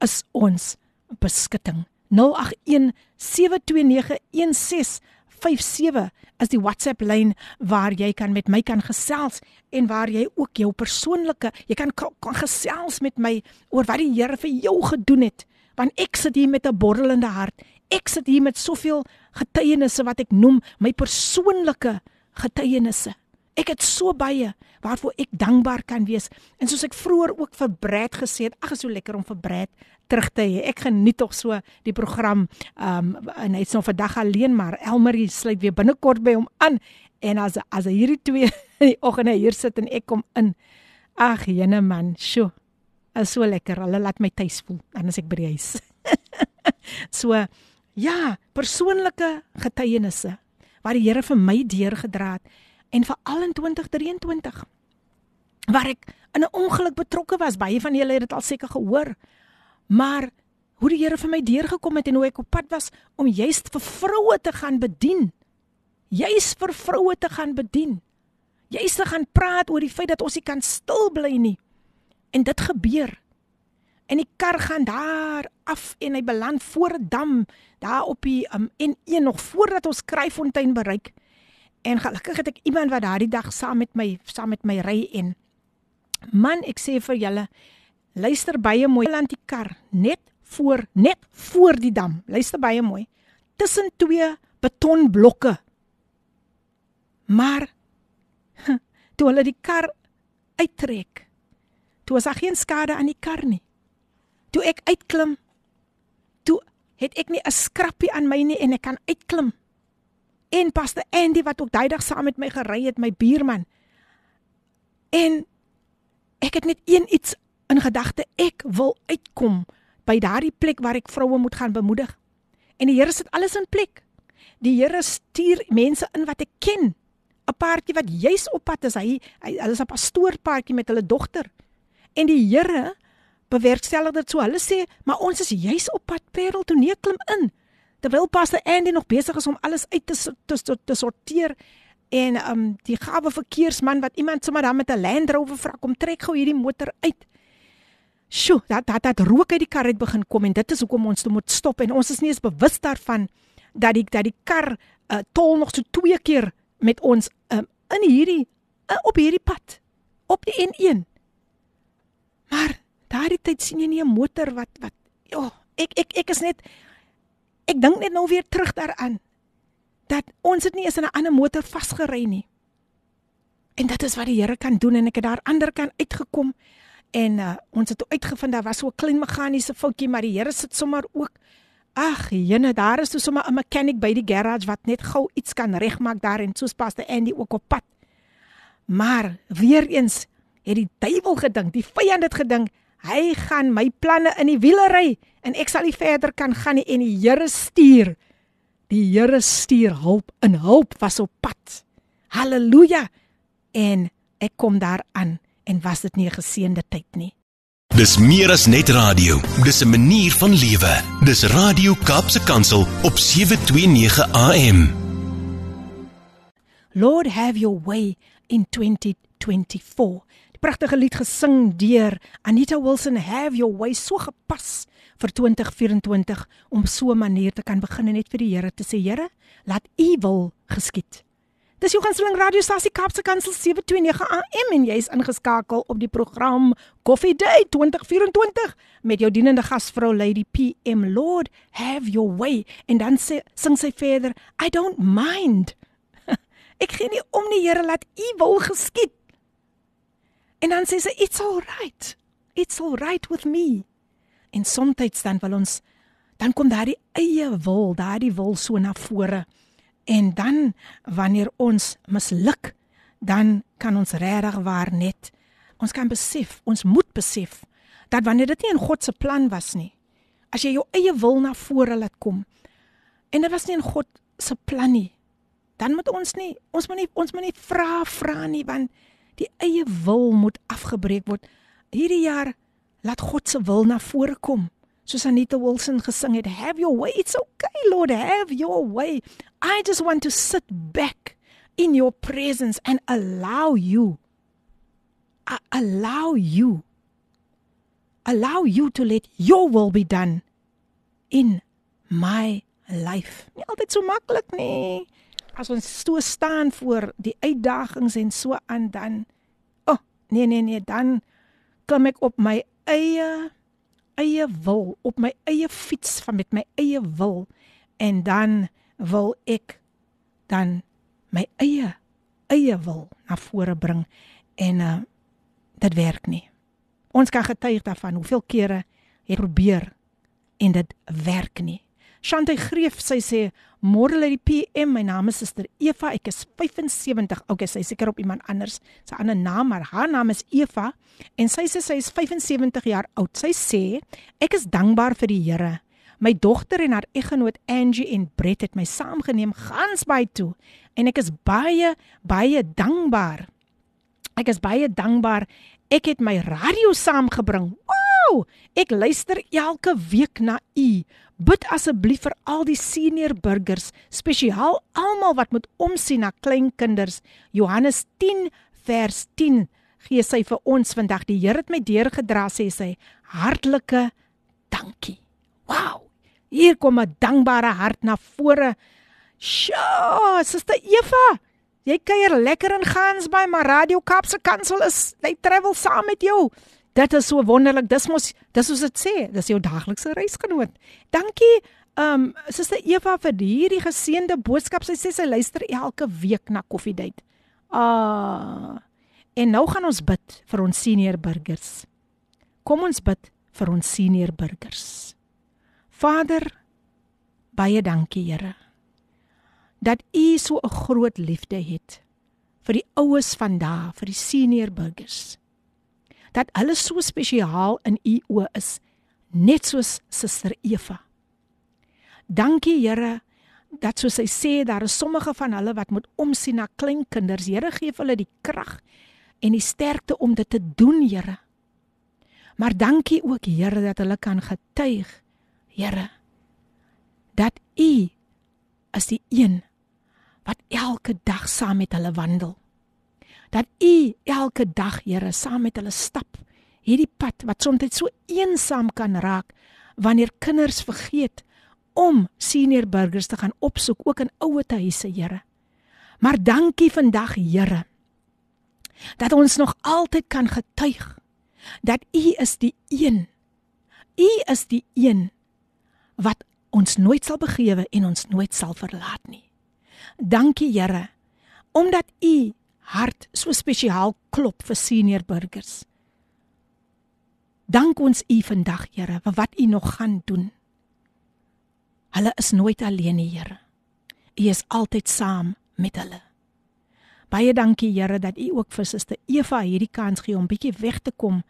is ons beskutting. 081 729 1657 is die WhatsApp lyn waar jy kan met my kan gesels en waar jy ook jou persoonlike jy kan kan gesels met my oor wat die Here vir jou gedoen het. Want ek sit hier met 'n borrelende hart. Ek sit hier met soveel getuienisse wat ek noem my persoonlike getuienisse ek het so baie waarvoor ek dankbaar kan wees en soos ek vroeër ook vir Brad gesê het ag is so lekker om vir Brad terug te hê. Ek geniet tog so die program. Um en hy's nog vandag alleen, maar Elmarie sluit weer binnekort by hom aan. En as as hierdie twee in die oggende hier sit en ek kom in. Ag, jene man, sjo. Is so lekker. Hulle laat my tuis voel dan as ek by die huis. so ja, persoonlike getuienisse wat die Here vir my deurgedra het en vir al in 2023 waar ek in 'n ongeluk betrokke was. Baie van julle het dit al seker gehoor. Maar hoe die Here vir my deurgekom het en hoe ek op pad was om juist vir vroue te gaan bedien. Juist vir vroue te gaan bedien. Juist te gaan praat oor die feit dat ons nie kan stil bly nie. En dit gebeur. En die kar gaan daar af en hy beland voor 'n dam daar op die um, N1 nog voordat ons Kryfontein bereik. En gelukkig het ek iemand wat daardie dag saam met my saam met my ry en man ek sê vir julle Luister baie mooi land die kar net voor net voor die dam. Luister baie mooi. Tussen twee betonblokke. Maar toe hulle die kar uittrek, toe was daar geen skade aan die kar nie. Toe ek uitklim, toe het ek nie 'n skrappie aan my nie en ek kan uitklim. En paste Andy wat ook daai dag saam met my gery het, my buurman. En ek het net een iets in gedagte ek wil uitkom by daardie plek waar ek vroue moet gaan bemoedig. En die Here sit alles in plek. Die Here stuur mense in wat ek ken. 'n Paartjie wat juis op pad is. Hy hulle is 'n pastoorpaartjie met hulle dogter. En die Here bewerkstellig dit so. Hulle sê, "Maar ons is juis op pad Parel toe nee klim in." Terwyl Pastor Andy nog besig is om alles uit te te, te sorteer en um die gawe verkeersman wat iemand sommer dan met 'n Land Rover vra kom trek gou hierdie motor uit. Sjoe, dat dat dat rook uit die kar het begin kom en dit is hoekom ons moet stop en ons is nie eens bewus daarvan dat die dat die kar uh, tol nog so twee keer met ons um, in hierdie uh, op hierdie pad op die N1. Maar daardie tyd sien jy nie 'n motor wat wat ja, oh, ek ek ek is net ek dink net nou weer terug daaraan dat ons het nie eens in 'n ander motor vasgery nie. En dit is wat die Here kan doen en ek het daar ander kan uitgekom en uh, ons het uitgevind daar was so 'n klein meganiese foutjie maar die Here sit sommer ook ag jene daar is toe sommer 'n mechanic by die garage wat net gou iets kan regmaak daar en soos pas die Andy ook op pad. Maar weer eens het die duiwel gedink, die vyand het gedink hy gaan my planne in die wiele ry en ek sal nie verder kan gaan nie en die Here stuur Die Here stuur hulp in hulp was op pad. Halleluja. En ek kom daar aan en was dit nie 'n geseënde tyd nie. Dis meer as net radio. Dis 'n manier van lewe. Dis Radio Kaapse Kansel op 729 AM. Lord have your way in 2024. Pragtige lied gesing deur Anita Wilson have your way so gepas vir 2024 om so 'n manier te kan begin net vir die Here te sê Here, laat U wil geskied. Dis jou gunsteling radiostasie Kapse Kansel 729 AM en jy's ingeskakel op die program Coffee Day 2024 met jou dienende gasvrou Lady PM Lord have your way en dan sê sing sy verder I don't mind. Ek gee nie om die Here laat U wil geskied. En dan sê sy it's all right. It's all right with me. En soms dan wil ons dan kom daardie eie wil, daardie wil so na vore. En dan wanneer ons misluk, dan kan ons regtig waar net ons kan besef, ons moet besef dat wanneer dit nie in God se plan was nie, as jy jou eie wil na vore laat kom en dit was nie in God se plan nie, dan moet ons nie ons moet nie ons moet nie vra vra nie want die eie wil moet afgebreek word. Hierdie jaar laat God se wil na vore kom. Soos Anita Wilson gesing het, have your way. It's okay, Lord, have your way. I just want to sit back in your presence and allow you I allow you allow you to let your will be done in my life. Nie altyd so maklik nie. As ons stoe staan voor die uitdagings en so aan dan oh, nee nee nee, dan kom ek op my eie eie wil op my eie fiets van met my eie wil en dan wil ek dan my eie eie wil na vore bring en uh, dit werk nie. Ons kan getuig daarvan hoeveel kere het probeer en dit werk nie. Shante Greef sy sê môre lê die PM my naam is Suster Eva ek is 75 okay sy seker op iemand anders sy ander naam maar haar naam is Eva en sy sê sy is 75 jaar oud. Sy sê ek is dankbaar vir die Here. My dogter en haar eggenoot Angie en Brett het my saamgeneem gans by toe en ek is baie baie dankbaar. Ek is baie dankbaar. Ek het my radio saamgebring. Wow ek luister elke week na u Bid asseblief vir al die senior burgers, spesiaal almal wat moet omsien na klein kinders. Johannes 10 vers 10 gee sy vir ons vandag. Die Here het my deurgedra sê sy. Hartlike dankie. Wow. Hier kom 'n dankbare hart na vore. Sjoe, suster Eva. Jy kuier lekker in Gansbaai, maar Radio Kaapse Kansel is, hy travel saam met jou. Dit is so wonderlik. Dis mos dis soos dit sê, dis jou daglikse reisgenoot. Dankie um suster Eva vir hierdie geseënde boodskap. Sy sê sy luister elke week na Coffee Date. Ah. En nou gaan ons bid vir ons senior burgers. Kom ons bid vir ons senior burgers. Vader, baie dankie, Here. Dat U so 'n groot liefde het vir die oues vandag, vir die senior burgers dat hulle so spesiaal in u oë is, net soos Suster Eva. Dankie Here dat soos hy sê daar is sommige van hulle wat moet omsien na klein kinders. Here gee hulle die krag en die sterkte om dit te doen, Here. Maar dankie ook Here dat hulle kan getuig, Here, dat U is die een wat elke dag saam met hulle wandel. Dat U elke dag, Here, saam met hulle stap. Hierdie pad wat soms so eensaam kan raak wanneer kinders vergeet om senior burgers te gaan opsoek ook in ouer huise, Here. Maar dankie vandag, Here, dat ons nog altyd kan getuig dat U is die een. U is die een wat ons nooit sal begewe en ons nooit sal verlaat nie. Dankie Here omdat U hart so spesiaal klop vir senior burgers. Dank ons U vandag Here vir wat U nog gaan doen. Hulle is nooit alleen nie Here. U is altyd saam met hulle. Baie dankie Here dat U ook vir Suster Eva hierdie kans gee om bietjie weg te kom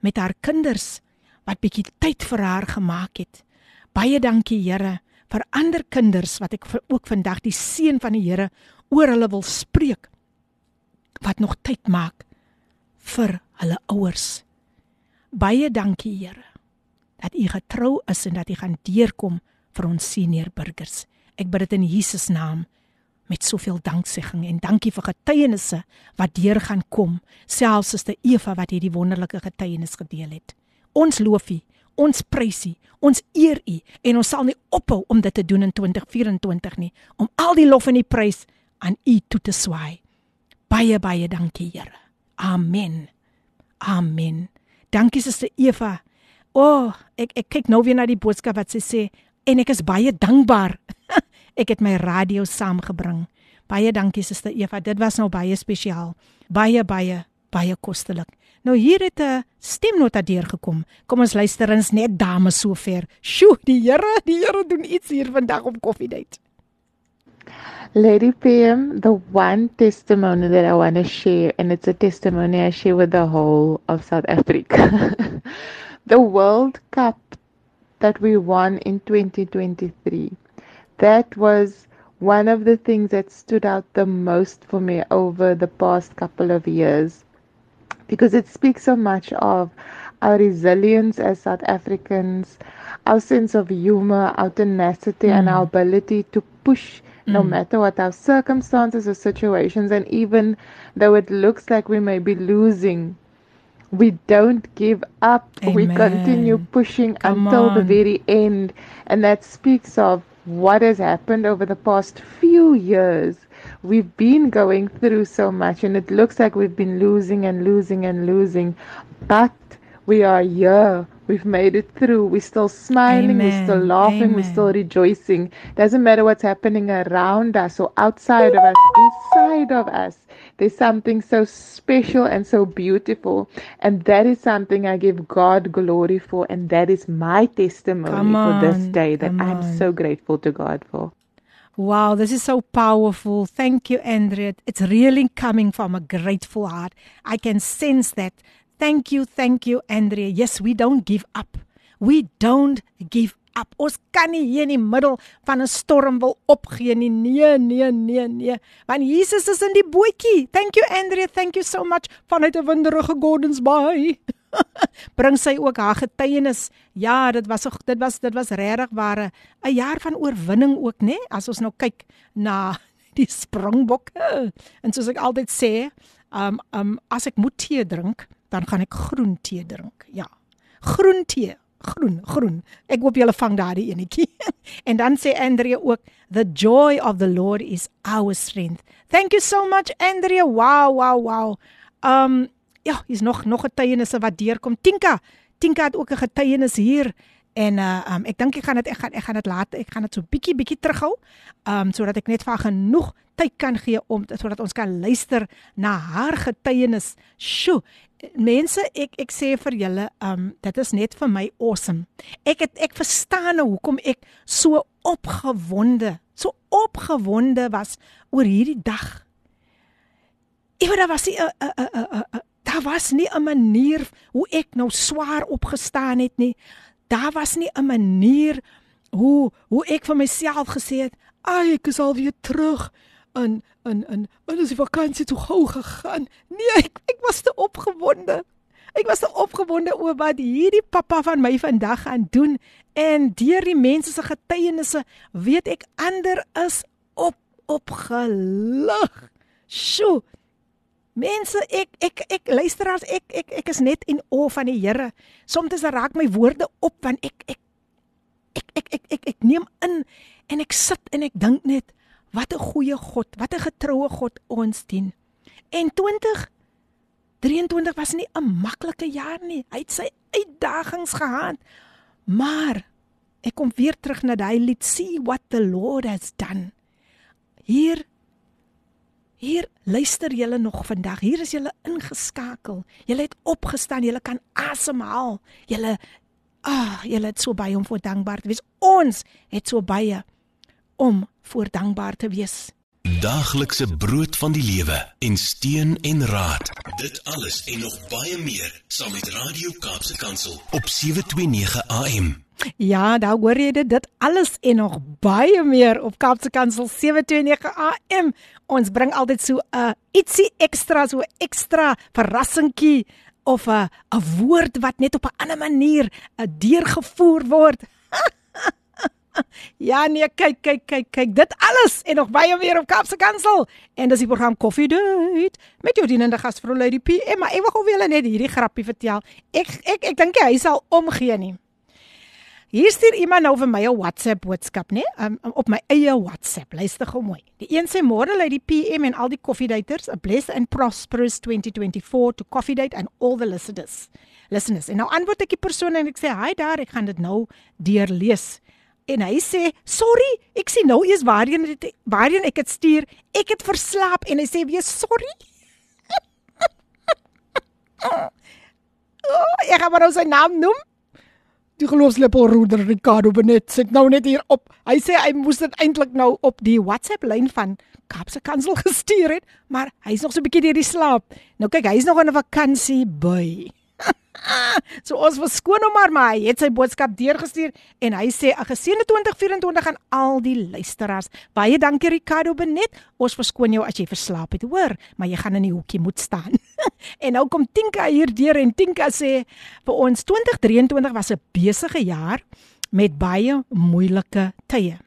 met haar kinders wat bietjie tyd vir haar gemaak het. Baie dankie Here vir ander kinders wat ek ook vandag die seën van die Here oor hulle wil spreek wat nog tyd maak vir hulle ouers. Baie dankie Here dat U getrou is en dat U gaan deurkom vir ons senior burgers. Ek bid dit in Jesus naam met soveel danksegging en dankie vir getuienisse wat deur gaan kom, selfs as te Eva wat hierdie wonderlike getuienis gedeel het. Ons loof U, ons prys U, ons eer U en ons sal nie ophou om dit te doen in 2024 nie, om al die lof en die prys aan U toe te swaai. Baie baie dankie, Here. Amen. Amen. Dankie suster Eva. O, oh, ek ek kyk nou weer na die boodskap wat sy sê en ek is baie dankbaar. ek het my radio saamgebring. Baie dankie Suster Eva, dit was nou baie spesiaal. Baie baie baie kostelik. Nou hier het 'n stemnota deurgekom. Kom ons luister eens net dames sover. Sjoe, die Here, die Here doen iets hier vandag op Koffiedייט. Lady PM, the one testimony that I want to share, and it's a testimony I share with the whole of South Africa. the World Cup that we won in 2023 that was one of the things that stood out the most for me over the past couple of years because it speaks so much of our resilience as South Africans, our sense of humor, our tenacity, mm. and our ability to push mm. no matter what our circumstances or situations. And even though it looks like we may be losing, we don't give up. Amen. We continue pushing Come until on. the very end. And that speaks of what has happened over the past few years. We've been going through so much, and it looks like we've been losing and losing and losing, but we are here. We've made it through. We're still smiling. Amen. We're still laughing. Amen. We're still rejoicing. Doesn't matter what's happening around us or outside of us, inside of us. There's something so special and so beautiful. And that is something I give God glory for. And that is my testimony for this day that I'm so grateful to God for. Wow, this is so powerful. Thank you, Andrea. It's really coming from a grateful heart. I can sense that. Thank you, thank you, Andrea. Yes, we don't give up. We don't give up. Ons kan nie hier in die middel van 'n storm wil opgee nie. Nee, nee, nee, nee. Want Jesus is in die bootjie. Thank you Andrea, thank you so much vanuit 'n winderige Gordons Bay. Bring sy ook haar getuienis. Ja, dit was dit was dit was regtig ware 'n jaar van oorwinning ook, nê? As ons nou kyk na die Springbokke. En soos ek altyd sê, um um as ek moet tee drink, dan gaan ek groen tee drink. Ja. Groen tee groen, groen. Ek hoop julle vang daardie enetjie. en dan sê Andrea ook, "The joy of the Lord is our strength." Thank you so much Andrea. Wow, wow, wow. Um ja, is nog nog getuienisse wat deurkom. Tinka, Tinka het ook 'n getuienis hier en uh um ek dink ek gaan dit ek gaan ek gaan dit laat ek gaan dit so bietjie bietjie terughou. Um sodat ek net vir genoeg tyd kan gee om sodat ons kan luister na haar getuienis. Sjoe, mense ek ek sê vir julle um dit is net vir my awesome. Ek het ek verstaan nou hoekom ek so opgewonde, so opgewonde was oor hierdie dag. Ewe daar was 'n 'n 'n 'n daar was nie 'n manier hoe ek nou swaar opgestaan het nie. Daar was nie 'n manier hoe hoe ek vir myself gesê het, "Ag, ek is al weer terug." En en en as die vakansie toe gou gegaan. Nee, ek ek was te opgewonde. Ek was te opgewonde oor wat hierdie pappa van my vandag gaan doen en deur die mense se getuienisse weet ek ander is op opgelig. Sjoe, Mense, ek ek ek luisteraars, ek ek ek is net in o van die Here. Soms raak my woorde op want ek ek ek ek ek ek, ek neem in en ek sit en ek dink net wat 'n goeie God, wat 'n getroue God ons dien. En 20 23 was nie 'n maklike jaar nie. Hy het sy uitdagings gehad. Maar ek kom weer terug na daai lied see what the Lord has done. Hier Hier luister julle nog vandag. Hier is julle ingeskakel. Julle het opgestaan. Julle kan asemhaal. Julle ah, julle het so baie om voor dankbaar te wees. Ons het so baie om voor dankbaar te wees. Daaglikse brood van die lewe en steun en raad. Dit alles en nog baie meer saam met Radio Kaapse Kansel op 729 AM. Ja, daar hoor jy dit, dit alles en nog baie meer op Kaapse Kansel 729 AM. Ons bring altyd so 'n uh, ietsie ekstra, so ekstra verrassingkie of 'n uh, 'n woord wat net op 'n ander manier uh, deurgevoer word. ja, nee, kyk, kyk, kyk, kyk, dit alles en nog baie meer op Kaapse Kansel. En dis die program Coffee Date met jou dienende gasvrou Lady P. Maar ek wil gou julle net hierdie grappie vertel. Ek ek ek dink hy sal omgee nie. Hier stuur iemand nou vir my 'n WhatsApp boodskap, né? Um, um, op my eie WhatsApp. Luister gou mooi. Die een sê môre lê die PM en al die coffee daters, a blessed and prosperous 2024 to coffee date and all the listeners. Listeners. En nou antwoord ek die persoon en ek sê, "Hi daar, ek gaan dit nou deurlees." En hy sê, "Sorry, ek sien nou eers waarheen dit waarheen ek dit stuur. Ek het verslaap." En hy sê, "Wees sorry." oh, ek gaan maar nou sy naam noem die geloofslepelroeder Ricardo Benet sit nou net hier op. Hy sê hy moes dit eintlik nou op die WhatsApp lyn van Kaapse Kansel gestuur het, maar hy's nog so 'n bietjie deur die slaap. Nou kyk, hy's nog in 'n vakansie by. so ons verskoon hom maar maar hy het sy boodskap deurgestuur en hy sê 'n geseënde 2024 aan al die luisteraars. Baie dankie Ricardo Benet. Ons verskoon jou as jy verslaap het, hoor, maar jy gaan in die hoekie moet staan. en nou kom Tinka hier deur en Tinka sê vir ons 2023 was 'n besige jaar met baie moeilike tye.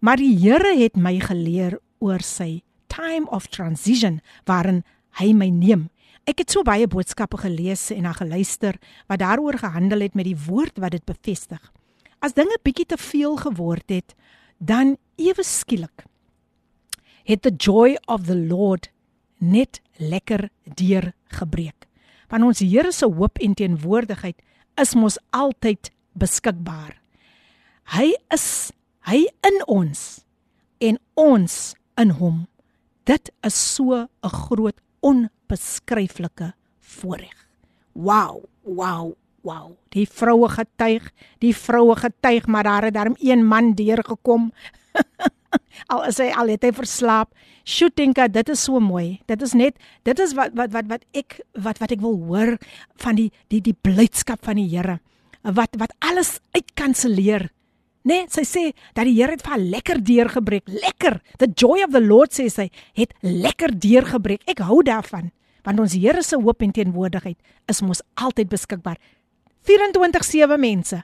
Maar die Here het my geleer oor sy time of transition waarin hy my neem Ek het so baie boodskappe gelees en na geluister wat daaroor gehandel het met die woord wat dit bevestig. As dinge bietjie te veel geword het, dan ewe skielik het the joy of the Lord net lekker deur gebreek. Want ons Here se hoop en teenwoordigheid is mos altyd beskikbaar. Hy is hy in ons en ons in hom. Dit is so 'n groot onbeskryflike voorreg. Wow, wow, wow. Die vroue getuig, die vroue getuig, maar daar het daarom een man deurgekom. al is hy al het hy verslaap. Shootinga, dit is so mooi. Dit is net dit is wat wat wat wat ek wat wat ek wil hoor van die die die blydskap van die Here. Wat wat alles uitkanselleer. Nee, sy sê dat die Here het vir haar lekker deurgebreek. Lekker. The joy of the Lord sê sy het lekker deurgebreek. Ek hou daarvan want ons Here se hoop en teenwoordigheid is mos altyd beskikbaar. 24/7 mense.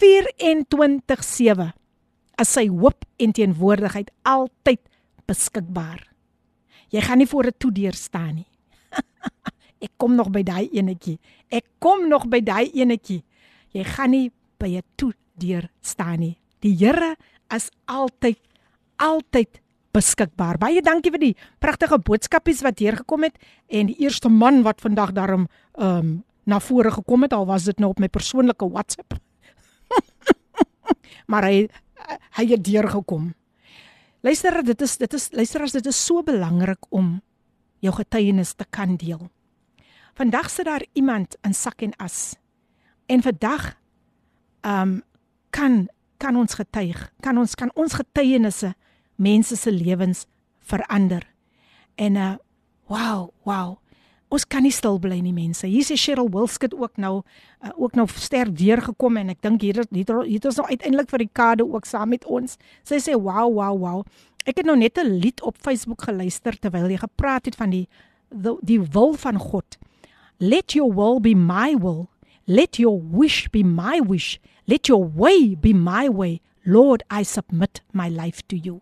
24/7 as sy hoop en teenwoordigheid altyd beskikbaar. Jy gaan nie voor 'n toedeur staan nie. Ek kom nog by daai enetjie. Ek kom nog by daai enetjie. Jy gaan nie by 'n toedeur deur staan nie. Die Here is altyd altyd beskikbaar. Baie dankie vir die pragtige boodskapies wat hier gekom het en die eerste man wat vandag daarom ehm um, na vore gekom het al was dit nou op my persoonlike WhatsApp. maar hy hy het deur gekom. Luister, dit is dit is luister as dit is so belangrik om jou getuienis te kan deel. Vandag sit daar iemand in sak en as. En vandag ehm um, kan kan ons getuig, kan ons kan ons getuienisse mense se lewens verander. En uh wow, wow. ons kan nie stil bly nie mense. Hier is Cheryl Wilskut ook nou uh, ook nou sterk deurgekom en ek dink hier hier het ons nou uiteindelik vir Ricardo ook saam met ons. Sy sê wow wow wow. Ek het nou net 'n lied op Facebook geluister terwyl jy gepraat het van die die, die wil van God. Let your will be my will. Let your wish be my wish. Let your way be my way. Lord, I submit my life to you.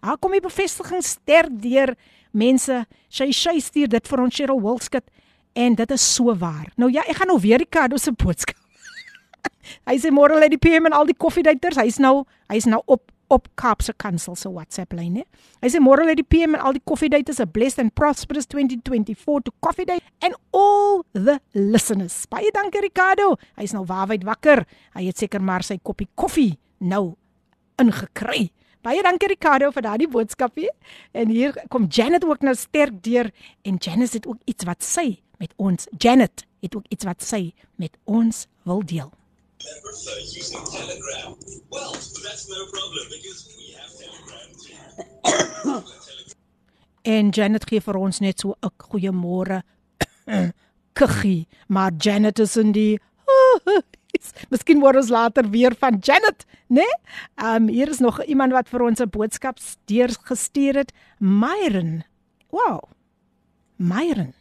Haar kom die bevestiging sterk deur mense. Sy sy stuur dit vir ons Cheryl Wilskut en dit is so waar. Nou ja, ek gaan nou weer Ricardo se boodskap. hy sê môre lê die PM en al die koffiedaters. Hy's nou hy's nou op op Kaapse Kansel se WhatsApp lyn hè. Hy sê môre lê die PM en al die koffiedaters a blessed and prosperous 2024 to coffee day and all the listeners. Baie dankie Ricardo. Hy's nou waarwyd wakker. Hy het seker maar sy koppie koffie nou ingekry. Baie dankie Ricardo vir daardie boodskapie. En hier kom Janet ook nou sterk deur en Janet het ook iets wat sy met ons Janet het ook iets wat sy met ons wil deel. en Janet gee vir ons net so 'n goeiemôre. Kuggie, maar Janet is in die Miskien word ons later weer van Janet, né? Nee? Ehm um, hier is nog iemand wat vir ons 'n boodskap deur gestuur het, Myron. Wow. Myron.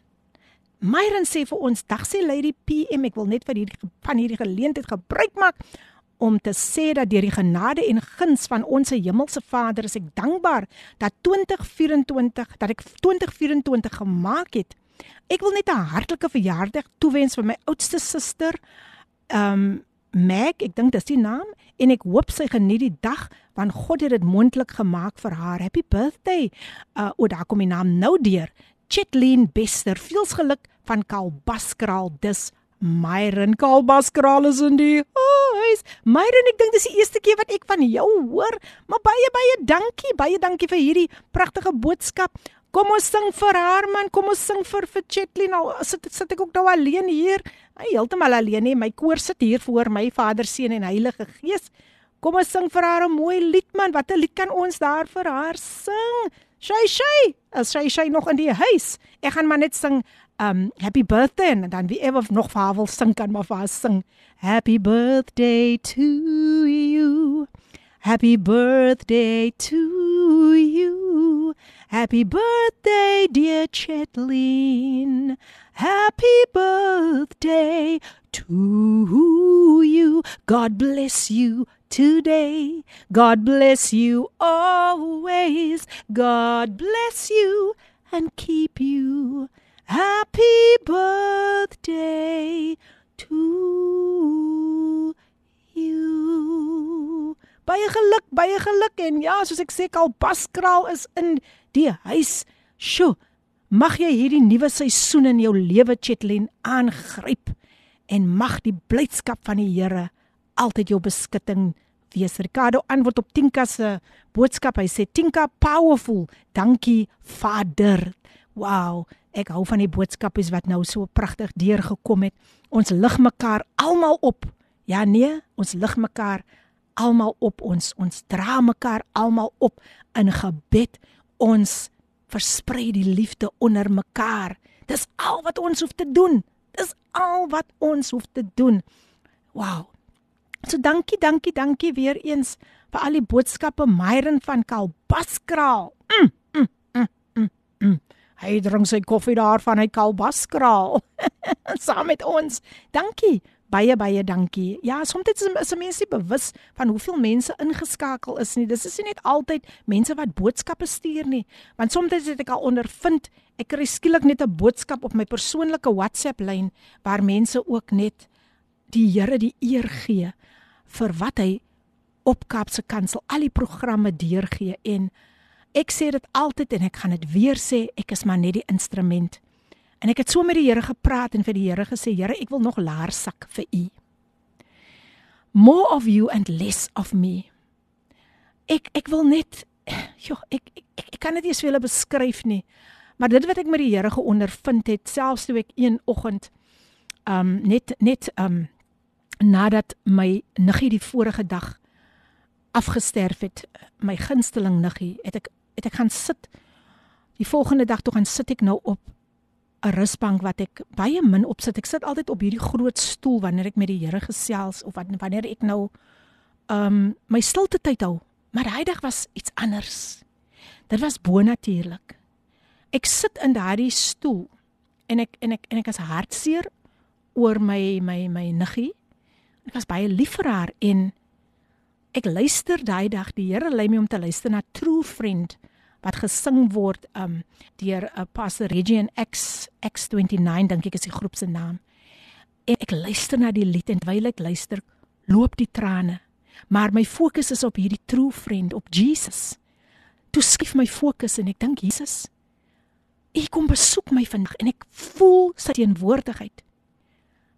Myron sê vir ons, "Dag sê Lady PM, ek wil net vir hierdie van hierdie geleentheid gebruik maak om te sê dat deur die genade en guns van ons hemelse Vader is ek dankbaar dat 2024 dat ek 2024 gemaak het. Ek wil net 'n hartlike verjaardag toewens vir my oudste suster, um Meg, ek dink dis die naam en ek hoop sy geniet die dag want God het dit moontlik gemaak vir haar. Happy birthday. Uh o, daar kom die naam nou deur. Chitlin Bester, veels geluk van Kalbaskraal. Dis Myron Kalbaskraal is in die huis. Myron, ek dink dis die eerste keer wat ek van jou hoor, maar baie baie dankie. Baie dankie vir hierdie pragtige boodskap. Kom ons sing vir haar man, kom ons sing vir vir Chetlin. Nou sit sit ek ook nou alleen hier. Heeltemal alleen nie. My koor sit hier voor my Vader, Seun en Heilige Gees. Kom ons sing vir haar 'n mooi lied man. Watter lied kan ons daar vir haar sing? Shay shay. As shay shay nog in die huis. Ek gaan maar net sing um happy birthday en dan wie ever nog vir haar wil sing kan maar vir haar sing. Happy birthday to you. Happy birthday to you. Happy birthday, dear Chetline. Happy birthday to you. God bless you today. God bless you always. God bless you and keep you. Happy birthday to you. Baie geluk, baie geluk en ja, soos ek sê, Kalbaskraal is in die huis. Sjoe, mag jy hierdie nuwe seisoen in jou lewe Chetlen aangryp en mag die blydskap van die Here altyd jou beskutting wees. Ricardo antwoord op Tinka se boodskap. Hy sê Tinka powerful. Dankie Vader. Wow, ek hou van die boodskapies wat nou so pragtig deurgekom het. Ons lig mekaar almal op. Ja nee, ons lig mekaar almal op ons ons dra mekaar almal op in gebed ons versprei die liefde onder mekaar. Dis al wat ons hoef te doen. Dis al wat ons hoef te doen. Wow so dankie dankie dankie weer eens vir al die boodskappe Myron van Kalbaskraal. Mm, mm, mm, mm, mm. hy drink sy koffie daar van hy Kalbaskraal. Saam met ons. Dankie Baie baie dankie. Ja, soms is, is mense nie bewus van hoeveel mense ingeskakel is nie. Dis is nie net altyd mense wat boodskappe stuur nie. Want soms het ek al ondervind, ek kry skielik net 'n boodskap op my persoonlike WhatsApp lyn waar mense ook net die Here die eer gee vir wat hy op Kaapse Kansel al die programme deurgee en ek sê dit altyd en ek gaan dit weer sê, ek is maar net die instrument. En ek het so met die Here gepraat en vir die Here gesê, Here, ek wil nog laarsak vir U. More of you and less of me. Ek ek wil net ja, ek, ek ek ek kan dit nie vir julle beskryf nie. Maar dit wat ek met die Here geondervind het, selfs toe ek een oggend um net net um nadat my niggie die vorige dag afgesterf het, my gunsteling niggie, het ek het ek gaan sit. Die volgende dag toe gaan sit ek nou op 'n rusbank wat ek baie min opsit. Ek sit altyd op hierdie groot stoel wanneer ek met die Here gesels of wanneer ek nou ehm um, my stilte tyd hou. Maar daai dag was iets anders. Dit was bonatuurlik. Ek sit in daardie stoel en ek en ek en ek is hartseer oor my my my niggie. Ek was baie lief vir haar en ek luister daai dag die Here lei my om te luister na True Friend wat gesing word um deur 'n uh, Pastor Reggie en X X29 dink ek is die groep se naam. En ek luister na die lied en terwyl ek luister, loop die trane. Maar my fokus is op hierdie True Friend, op Jesus. Toe skief my fokus en ek dink Jesus, U kom besoek my vandag en ek voel sy teenwoordigheid.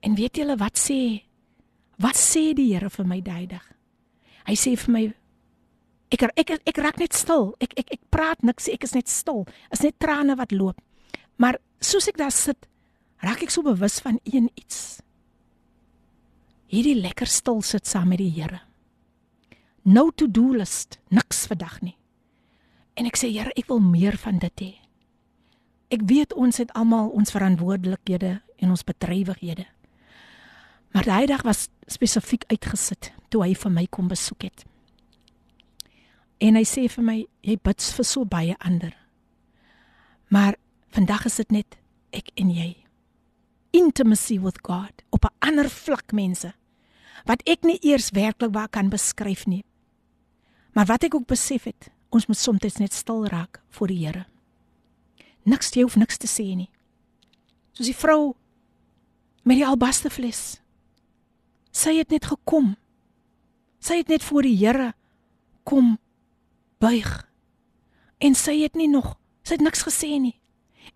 En weet julle wat sê? Wat sê die Here vir my daai dag? Hy sê vir my ek ek ek, ek raak net stil. Ek ek ek praat niks, ek is net stil. Is net trane wat loop. Maar soos ek daar sit, raak ek so bewus van een iets. Hierdie lekker stil sit saam met die Here. No to-do list, niks vandag nie. En ek sê Here, ek wil meer van dit hê. Ek weet ons het almal ons verantwoordelikhede en ons bedrywighede. Maar daai dag was spesifiek uitgesit toe hy vir my kom besoek het. En hy sê vir my, jy bid vir so baie ander. Maar vandag is dit net ek en jy. Intimacy with God op 'n ander vlak mense wat ek nie eers werklik waar kan beskryf nie. Maar wat ek ook besef het, ons moet soms net stil raak voor die Here. Niks jy hoef niks te sê nie. Soos die vrou met die albaste fles. Sy het net gekom. Sy het net voor die Here kom buig. En sy het nie nog, sy het niks gesê nie.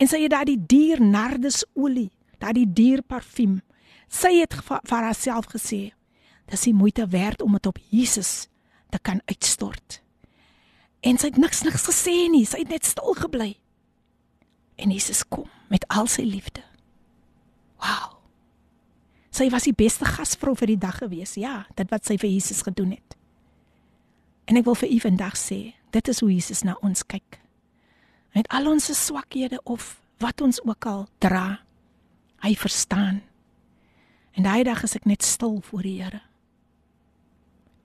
En sy het daai dier nardesolie, daai dier parfuum. Sy het vir haarself gesê, dis die moeite werd om dit op Jesus te kan uitstort. En sy het niks niks gesê nie, sy het net stil gebly. En Jesus kom met al sy liefde. Wow. Sy was die beste gasvrou vir die dag gewees. Ja, dit wat sy vir Jesus gedoen het. En ek wil vir u vandag sê, dit is hoe Jesus na ons kyk. Met al ons swakhede of wat ons ook al dra, hy verstaan. En daai dag is ek net stil voor die Here.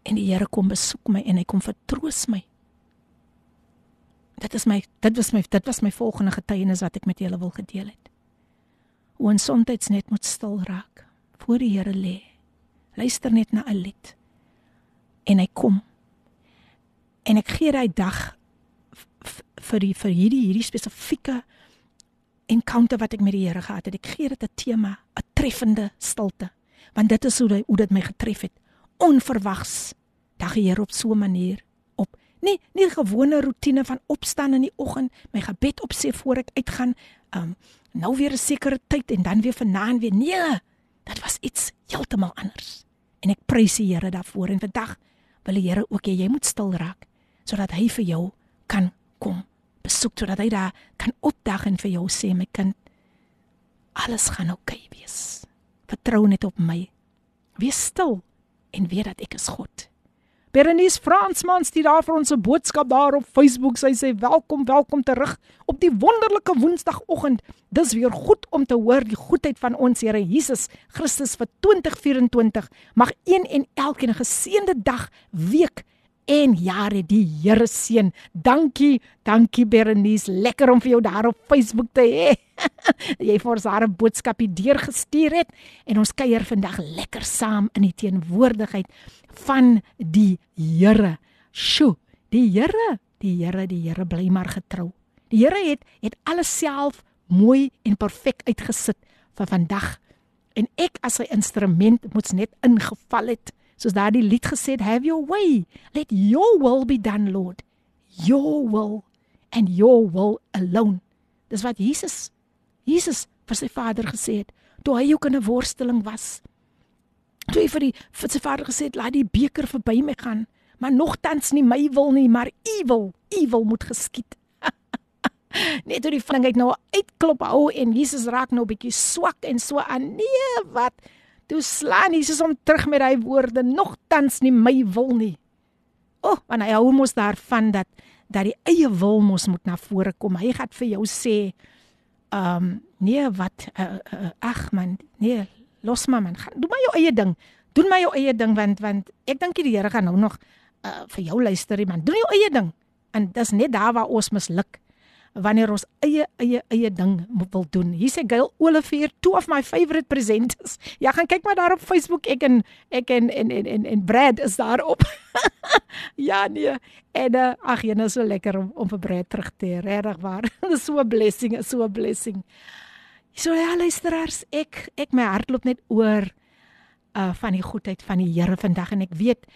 En die Here kom besoek my en hy kom vertroos my. Dit is my dit was my dit was my volgende getuienis wat ek met julle wil gedeel het. Hoe ons soms net moet stil raak voor die Here lê. Luister net na 'n lied. En hy kom en ek gee daai dag vir die vir hierdie hierdie spesifieke encounter wat ek met die Here gehad het. Ek gee dit 'n tema, 'n treffende stilte, want dit is hoe die, hoe dit my getref het. Onverwags. Dag die Here op so 'n manier op. Nie nie die gewone rotine van opstaan in die oggend, my gebed opsê voor ek uitgaan, um nou weer 'n sekere tyd en dan weer vanaand weer. Nee, dit was iets heeltemal anders. En ek prys die Here daarvoor en vandag wil die Here ook hê jy moet stil raak sodat hy vir jou kan kom besoek sodat hy daar kan opdag en vir jou sê my kind alles gaan oukei okay wees. Vertrou net op my. Wees stil en weet dat ek is God. Berenice Fransman stuur daar vir ons 'n boodskap daar op Facebook. Sy sê welkom, welkom terug op die wonderlike Woensdagoggend. Dis weer goed om te hoor die goedheid van ons Here Jesus Christus vir 2024. Mag een en elkeen 'n geseënde dag, week en jare die Here seën. Dankie, dankie Berenice, lekker om vir jou daar op Facebook te hê. jy vir ons daar 'n boodskapie deurgestuur het en ons kuier vandag lekker saam in die teenwoordigheid van die Here. Sjoe, die Here, die Here, die Here bly maar getrou. Die Here het het alles self mooi en perfek uitgesit vir vandag. En ek as sy instrument moets net ingeval het soos daardie lied gesê het have your way. Let your will be done lord. Your will and your will alone. Dis wat Jesus Jesus vir sy vader gesê het toe hy ook in 'n worsteling was. Toe hy vir die vir sy vader gesê het laat die beker verby my gaan maar nogtans nie my wil nie maar u wil u wil moet geskied. Net toe die vlingheid nou uitklop hou en Jesus raak nou 'n bietjie swak en so aan. Nee wat Toe slaan Jesus hom terug met hy woorde: "Nogtans nie my wil nie." O, oh, want hy hou mos daarvan dat dat die eie wil mos moet na vore kom. Hy gaan vir jou sê, ehm, um, Nee, wat uh, uh, ag man, nee, los maar man. Gaan doen maar jou eie ding. Doen maar jou eie ding want want ek dink die Here gaan nou nog uh, vir jou luister, man. Doen jou eie ding. En dis net daar waar ons misluk wanneer ons eie eie eie ding wil doen. Hier sê Gail Olivier, two of my favorite presenters. Ja, gaan kyk maar daar op Facebook. Ek en ek en en en en, en Brad is daar op. ja, nee. En uh, ag, jy is so lekker om om vir Brad terug te hê. Regtig waar. Dis so 'n blessing, so 'n blessing. So ja, luisteraars, ek ek my hart loop net oor uh van die goedheid van die Here vandag en ek weet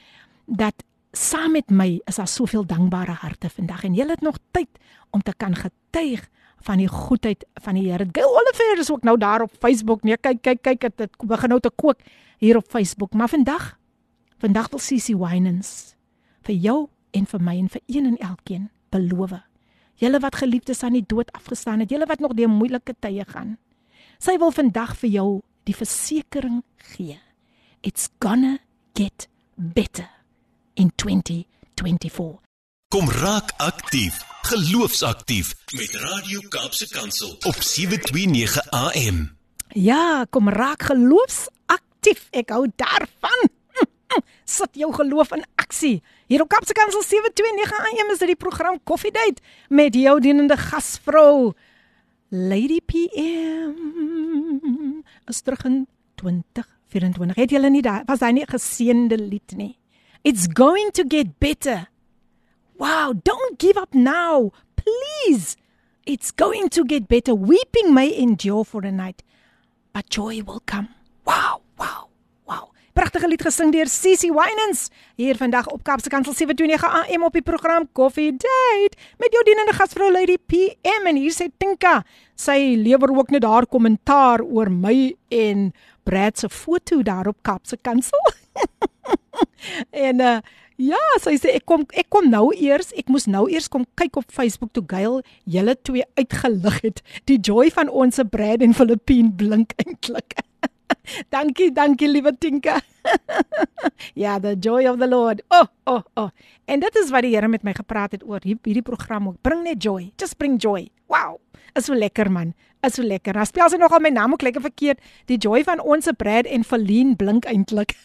dat saam met my is daar soveel dankbare harte vandag en jy het nog tyd om te kan getuig van die goedheid van die Here. Gail Oliver is ook nou daar op Facebook. Nee, kyk kyk kyk dit begin nou te kook hier op Facebook. Maar vandag vandag wil Sisi Winans vir jou en vir my en vir een en elkeen beloof. Julle wat geliefdes aan die dood afgestaan het, julle wat nog deur moeilike tye gaan. Sy wil vandag vir jou die versekering gee. It's gonna get better in 2024. Kom raak aktief, geloofsaktief met Radio Kaapse Kansel op 729 AM. Ja, kom raak geloofsaktief. Ek hou daarvan. Sit jou geloof in aksie. Hier op Kaapse Kansel 729 AM is dit die program Coffee Date met jou dienende gasvrou Lady PM. Is terug in 2024. Het julle nie daai was hy nie geseënde lied nie? It's going to get better. Wow, don't give up now. Please. It's going to get better. Weeping may endure for a night, but joy will come. Wow, wow, wow. Pragtige lied gesing deur Sissy Winans hier vandag op Kapse Kansel 729 AM op die program Coffee Date met jou dienende gasvrou Lady PM en hier sê Tinka, sy lewer ook net haar kommentaar oor my en Brad se foto daar op Kapse Kansel. en uh ja, sy sê ek kom ek kom nou eers, ek moes nou eers kom kyk op Facebook toe Gail julle twee uitgelig het. Die joy van ons se Brad en Filippine blink eintlik. dankie, dankie liewe Tinka. ja, the joy of the Lord. Oh, oh, oh. En dit is wat die Here met my gepraat het oor hierdie program ook. Bring net joy. Just bring joy. Wow. Is so lekker man. Is so lekker. Speel sy nogal my naam ook lekker verkeerd. Die joy van ons se Brad en Feline blink eintlik.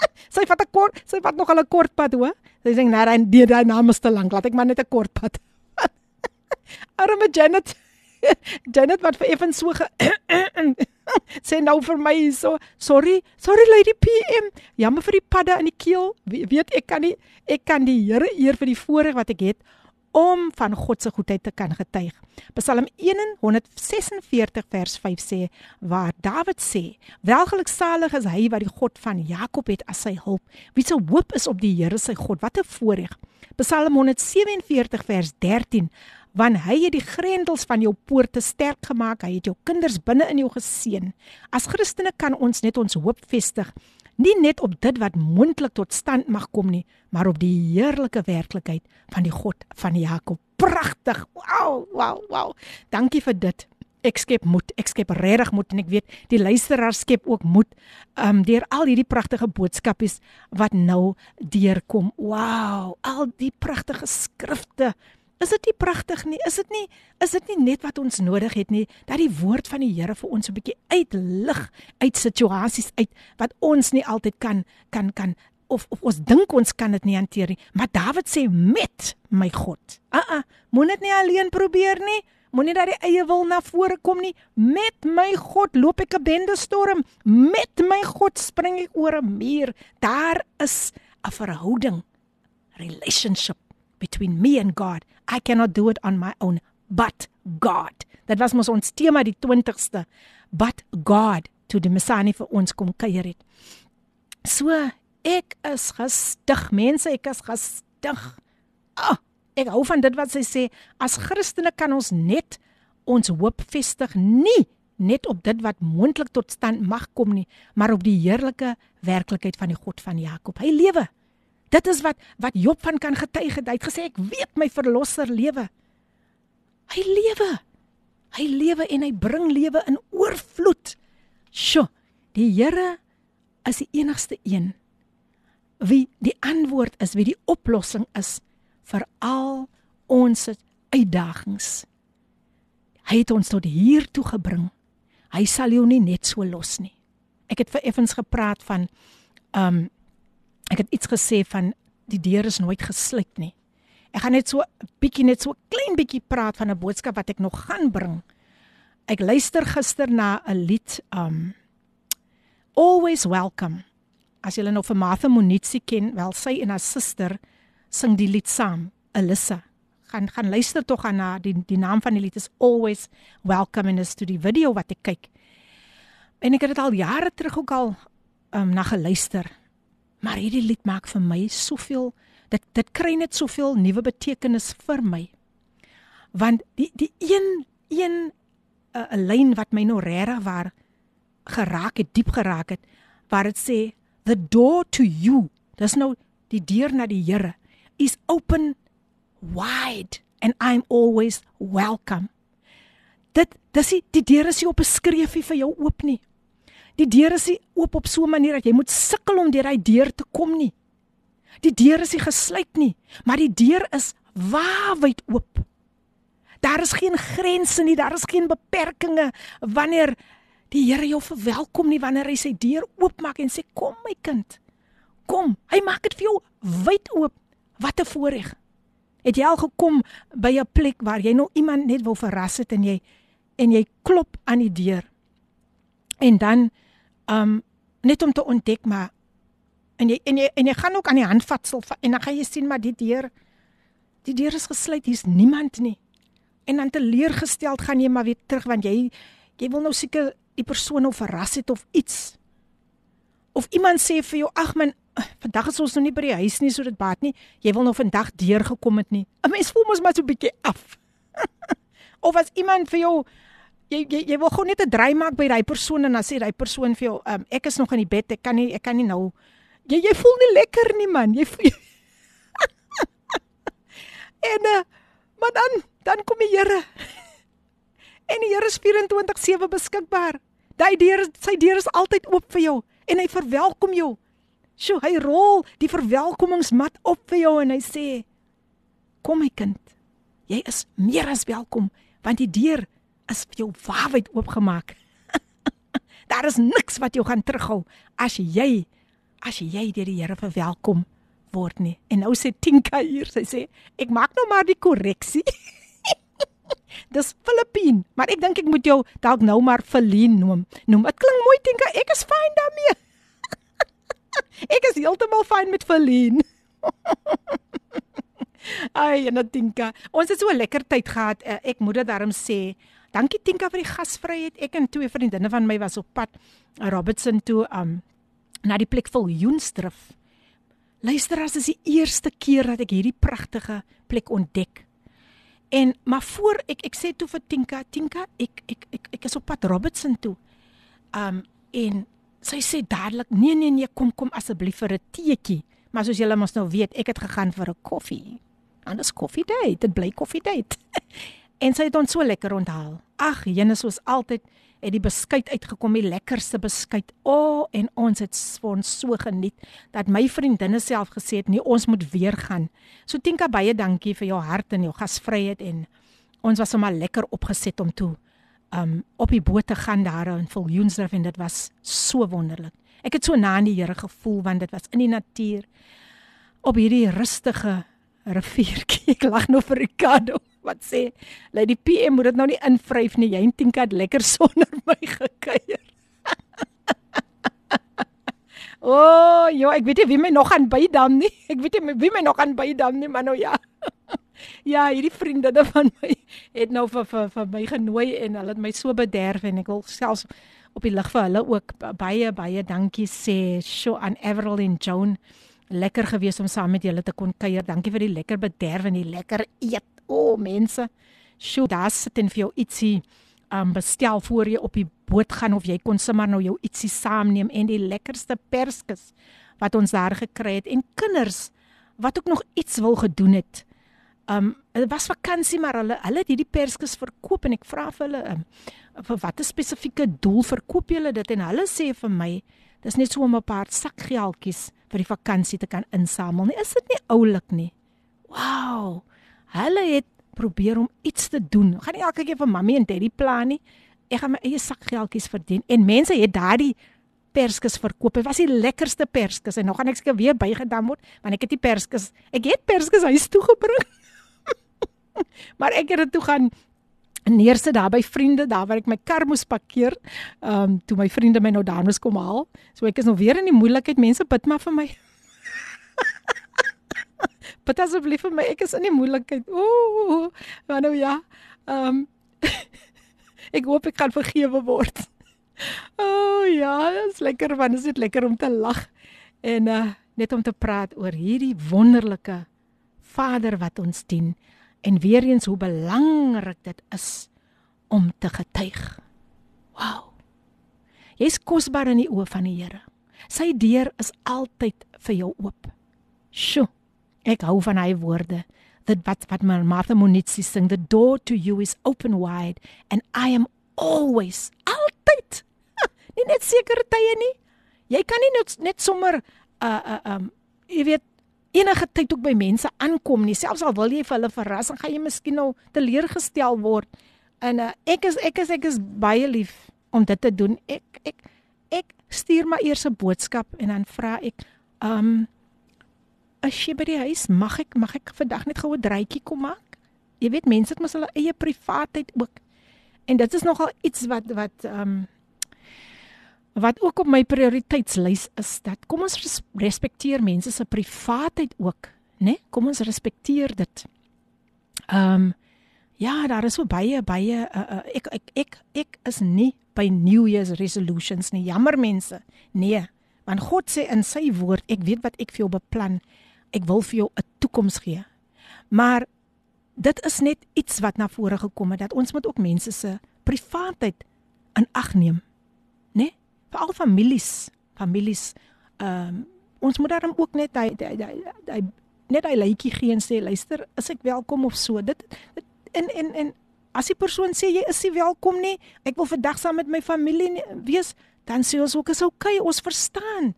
sy vat 'n kort, sy vat nog al 'n kort pad hoor. Sy sê nee, daai daai naam is te lank. Laat ek maar net 'n kort pad. Arme Janet. Janet wat vir effens so ge sê nou vir my so sorry, sorry lady PM. Jammer vir die padde in die keel. Weet ek kan nie ek kan die Here eer vir die voorreg wat ek het om van God se goedheid te kan getuig. Psalm 146 vers 5 sê waar Dawid sê: "Welgeluksalig is hy wat die God van Jakob het as sy hulp. Wie se hoop is op die Here sy God. Wat 'n voorreg." Psalm 147 vers 13 want hy het die grendels van jou poorte sterk gemaak. Hy het jou kinders binne in jou geseën. As Christene kan ons net ons hoop vestig nie net op dit wat moontlik tot stand mag kom nie, maar op die heerlike werklikheid van die God van Jakob. Pragtig. Wow, wow, wow. Dankie vir dit. Ek skep moed. Ek skep regtig moed en ek weet die luisteraar skep ook moed um deur al hierdie pragtige boodskapies wat nou deurkom. Wow, al die pragtige skrifte Is dit nie pragtig nie? Is dit nie is dit nie net wat ons nodig het nie dat die woord van die Here vir ons 'n bietjie uitlig uit situasies uit wat ons nie altyd kan kan kan of, of ons dink ons kan dit nie hanteer nie. Maar Dawid sê met my God. Ah ah, moenie dit nie alleen probeer nie. Moenie dat die eie wil na vore kom nie. Met my God loop ek 'n bende storm. Met my God spring ek oor 'n muur. Daar is 'n verhouding, relationship between me and God. I cannot do it on my own, but God. Dit was mos ons tema die 20ste. But God toe die Messiah vir ons kom kuier het. So ek is gestig, mense, ek is gestig. Ah, oh, ek hou van dit wat sy sê, as Christene kan ons net ons hoop vestig nie net op dit wat moontlik tot stand mag kom nie, maar op die heerlike werklikheid van die God van Jakob. Hy lewe. Dit is wat wat Job van kan getuig het. Hy het gesê ek weet my verlosser lewe. Hy lewe. Hy lewe en hy bring lewe in oorvloed. Sjoe, die Here is die enigste een wie die antwoord is, wie die oplossing is vir al ons uitdagings. Hy het ons tot hier toe gebring. Hy sal jou nie net so los nie. Ek het vir Effens gepraat van um ek het iets gesê van die deur is nooit gesluit nie. Ek gaan net so 'n bietjie net so klein bietjie praat van 'n boodskap wat ek nog gaan bring. Ek luister gister na 'n lied um Always Welcome. As jy nou vir Martha Monitsi ken, wel sy en haar suster sing die lied saam, Alyssa gaan gaan luister tog aan na die die naam van die lied is always welcome in us to die video wat ek kyk. En ek het dit al jare terug ook al um, na geluister. Maar hierdie lied maak vir my soveel dit dit kry net soveel nuwe betekenis vir my. Want die die een een 'n uh, lyn wat my nou regtig waar geraak het, diep geraak het, waar dit sê the door to you. Dis nou die deur na die Here is open wide and I'm always welcome. Dit dis die, die deur is nie op 'n skreefie vir jou oop nie. Die deur is nie oop op so 'n manier dat jy moet sukkel om deur hy deur te kom nie. Die deur is nie gesluit nie, maar die deur is waawyd oop. Daar is geen grense nie, daar is geen beperkings wanneer die Here jou verwelkom nie wanneer hy sy deur oopmaak en sê kom my kind. Kom, hy maak dit vir jou wyd oop. Wat 'n voorreg. Het jy al gekom by 'n plek waar jy nog iemand net wil verras het en jy en jy klop aan die deur. En dan um net om te ontdek maar en jy en jy en jy gaan ook aan die handvatsel en dan gaan jy sien maar die deur die deur is gesluit, hier's niemand nie. En dan teleurgesteld gaan jy maar weer terug want jy jy wil nou seker die persoon nou verras het of iets. Of iemand sê vir jou ag man vandag is ons nog nie by die huis nie, so dit baat nie. Jy wil nog vandag deur gekom het nie. 'n Mens voel mos maar so 'n bietjie af. of as iemand vir jou jy jy, jy wil gou net 'n draai maak by daai persoon en dan sê daai persoon vir jou, um, ek is nog in die bed, ek kan nie ek kan nie nou. Jy jy voel nie lekker nie man. Jy voel En uh, maar dan dan kom die Here. en die Here is 24/7 beskikbaar. Daai deur sy deur is altyd oop vir jou en hy verwelkom jou. Sjoe, hy rol die verwelkomingsmat op vir jou en hy sê: "Kom my kind. Jy is meer as welkom want die deur is vir jou waarwyd oopgemaak. Daar is niks wat jou gaan terughou as jy as jy deur die Here verwelkom word nie." En nou sê Tinka hier, sy sê: "Ek maak nou maar die korreksie." Dis Filippin, maar ek dink ek moet jou dalk nou maar Feline noem. Noem. Dit klink mooi Tinka. Ek is fyn daarmee. Ek is heeltemal fyn met Verleen. Ai, en Tinka, ons het so 'n lekker tyd gehad. Eh, ek moet dit daarom sê. Dankie Tinka vir die gasvryheid. Ek en twee vriendinne van my was op pad Robertson toe um na die plek vol Joensdrif. Luister, as is die eerste keer dat ek hierdie pragtige plek ontdek. En maar voor ek ek sê toe vir Tinka, Tinka, ek ek ek, ek is op pad Robertson toe. Um en sy sê dadelik nee nee nee kom kom asseblief vir 'n teetjie maar soos julle mos nou weet ek het gegaan vir 'n koffie anders koffie date dit bly koffie date en sy het ons so lekker onthaal ag jene soos altyd het die beskuit uitgekom die lekkerste beskuit o oh, en ons het ons so geniet dat my vriendinne self gesê het nee ons moet weer gaan so Tinka baie dankie vir jou hart en jou gasvryheid en ons was sommer lekker opgeset om toe um op die boot te gaan daar in Viljoensdrift en dit was so wonderlik. Ek het so na aan die Here gevoel want dit was in die natuur op hierdie rustige riviertjie. Ek lag nou vir Ricardo wat sê, "Lei die PM moet dit nou nie invryf nie. Jy en Tinka het lekker sonder my gekuier." o, oh, jo, ek weet nie wie my nog aan bydam nie. Ek weet nie wie my nog aan bydam nie, maar nou ja. Ja, hierdie vriendinne van my het nou vir vir vir my genooi en hulle het my so bederf en ek wil selfs op die lig vir hulle ook baie baie dankie sê. Sjoe aan Everal en Joan. Lekker gewees om saam met julle te kon kuier. Dankie vir die lekker bederf en die lekker eet. O, oh, mense. Sjoe, daar sit en vir jou ietsie um bestel voor jy op die boot gaan of jy kon sommer nou jou ietsie saamneem en die lekkerste perskes wat ons daar gekry het en kinders wat ook nog iets wil gedoen het. Um dit was vakansie maar hulle hulle het hierdie perskes verkoop en ek vra vir hulle um, vir watter spesifieke doel verkoop julle dit en hulle sê vir my dis net so om 'n paar sakgeldjies vir die vakansie te kan insamel nie is dit nie oulik nie wow hulle het probeer om iets te doen. Ek gaan nie elke keer vir mammy en daddy plan nie. Ek gaan my eie sakgeldjies verdien en mense het daardie perskes verkoop. Dit was die lekkerste perskes en nou gaan ek seker weer bygedam word want ek het die perskes. Ek het perskes huis toe gebring. maar ek het dit toe gaan neersit daar by vriende daar waar ek my kar moes parkeer. Ehm um, toe my vriende my nou daar moes kom haal. So ek is nou weer in die moeilikheid. Mense bid maar vir my. Bid asseblief vir my. Ek is in die moeilikheid. Ooh. Maar nou ja. Ehm um, ek hoop ek kan vergewe word. O oh, ja, dit is lekker want dit is lekker om te lag en uh net om te praat oor hierdie wonderlike Vader wat ons dien en weer eens hoe belangrik dit is om te getuig. Wow. Jy's kosbaar in die oë van die Here. Sy deur is altyd vir jou oop. Sjoe. Ek hou van hy woorde. Dit wat wat Martha Monitsi sing, the door to you is open wide and I am always altyd. Nie net sekere tye nie. Jy kan nie net net sommer uh uh um jy weet enige tyd ook by mense aankom nie. Selfs al wil jy vir hulle verras, dan gaan jy miskien nou teleurgestel word. En uh, ek is ek is ek is baie lief om dit te doen. Ek ek ek stuur maar eers 'n boodskap en dan vra ek, um, as jy by die huis, mag ek mag ek vandag net gou 'n draaitjie kom maak? Jy weet mense het mos hulle eie privaatheid ook. En dit is nogal iets wat wat ehm um, wat ook op my prioriteitslys is dat kom ons respekteer mense se privaatheid ook, né? Nee? Kom ons respekteer dit. Ehm um, ja, daar is so baie baie uh, uh, ek ek ek ek is nie by New Year's resolutions nie. Jammer mense. Nee, want God sê in sy woord, ek weet wat ek vir jou beplan. Ek wil vir jou 'n toekoms gee. Maar dit is net iets wat na vore gekom het dat ons moet ook mense se privaatheid in ag neem. Né? Nee? veral families, families ehm um, ons moet daarom ook net hy hy net hy lytjie gee en sê luister, is ek welkom of so. Dit, dit en en en as die persoon sê jy is nie welkom nie, ek wil vandag saam met my familie nie, wees, dan sê ons ook is okay, ons verstaan.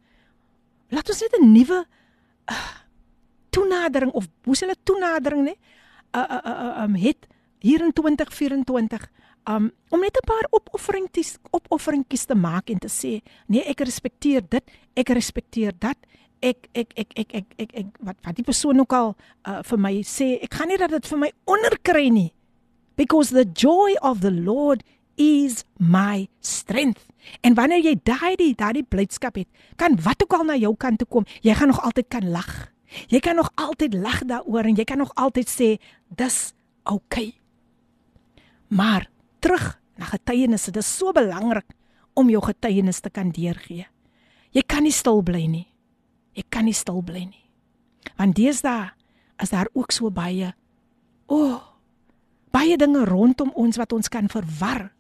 Laat ons net 'n nuwe uh, toenadering of hoe hulle toenadering nê? Uh uh uh um het hier in 2024 um om net 'n paar opofferingkies opofferingkies te maak en te sê nee ek respekteer dit ek respekteer dat ek ek ek ek ek ek, ek wat wat die persoon ook al uh, vir my sê ek gaan nie dat dit vir my onderkry nie because the joy of the lord is my strength en wanneer jy daai die daai blydskap het kan wat ook al na jou kant toe kom jy gaan nog altyd kan lag jy kan nog altyd lag daaroor en jy kan nog altyd sê dis okay maar terug na getuienisse. Dit is so belangrik om jou getuienis te kan deurgee. Jy kan nie stil bly nie. Jy kan nie stil bly nie. Want deesdae is daar ook so baie o oh, baie dinge rondom ons wat ons kan verwar.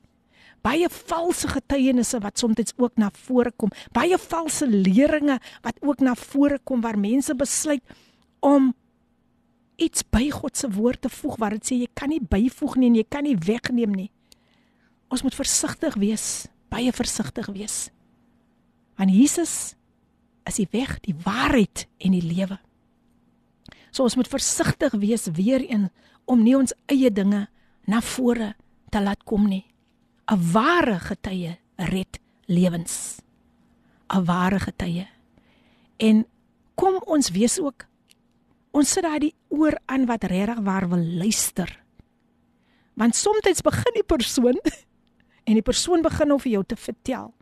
Baie valse getuienisse wat soms ook na vore kom. Baie valse leringe wat ook na vore kom waar mense besluit om iets by God se woord te voeg waar dit sê jy kan nie byvoeg nie en jy kan nie wegneem nie ons moet versigtig wees, baie versigtig wees. Want Jesus is die weg, die waarheid en die lewe. So ons moet versigtig wees weer een om nie ons eie dinge na vore te laat kom nie. 'n Ware getuie red lewens. 'n Ware getuie. En kom ons wees ook ons sit daar die oor aan wat regtig waar wil luister. Want soms begin die persoon en die persoon begin nou vir jou te vertel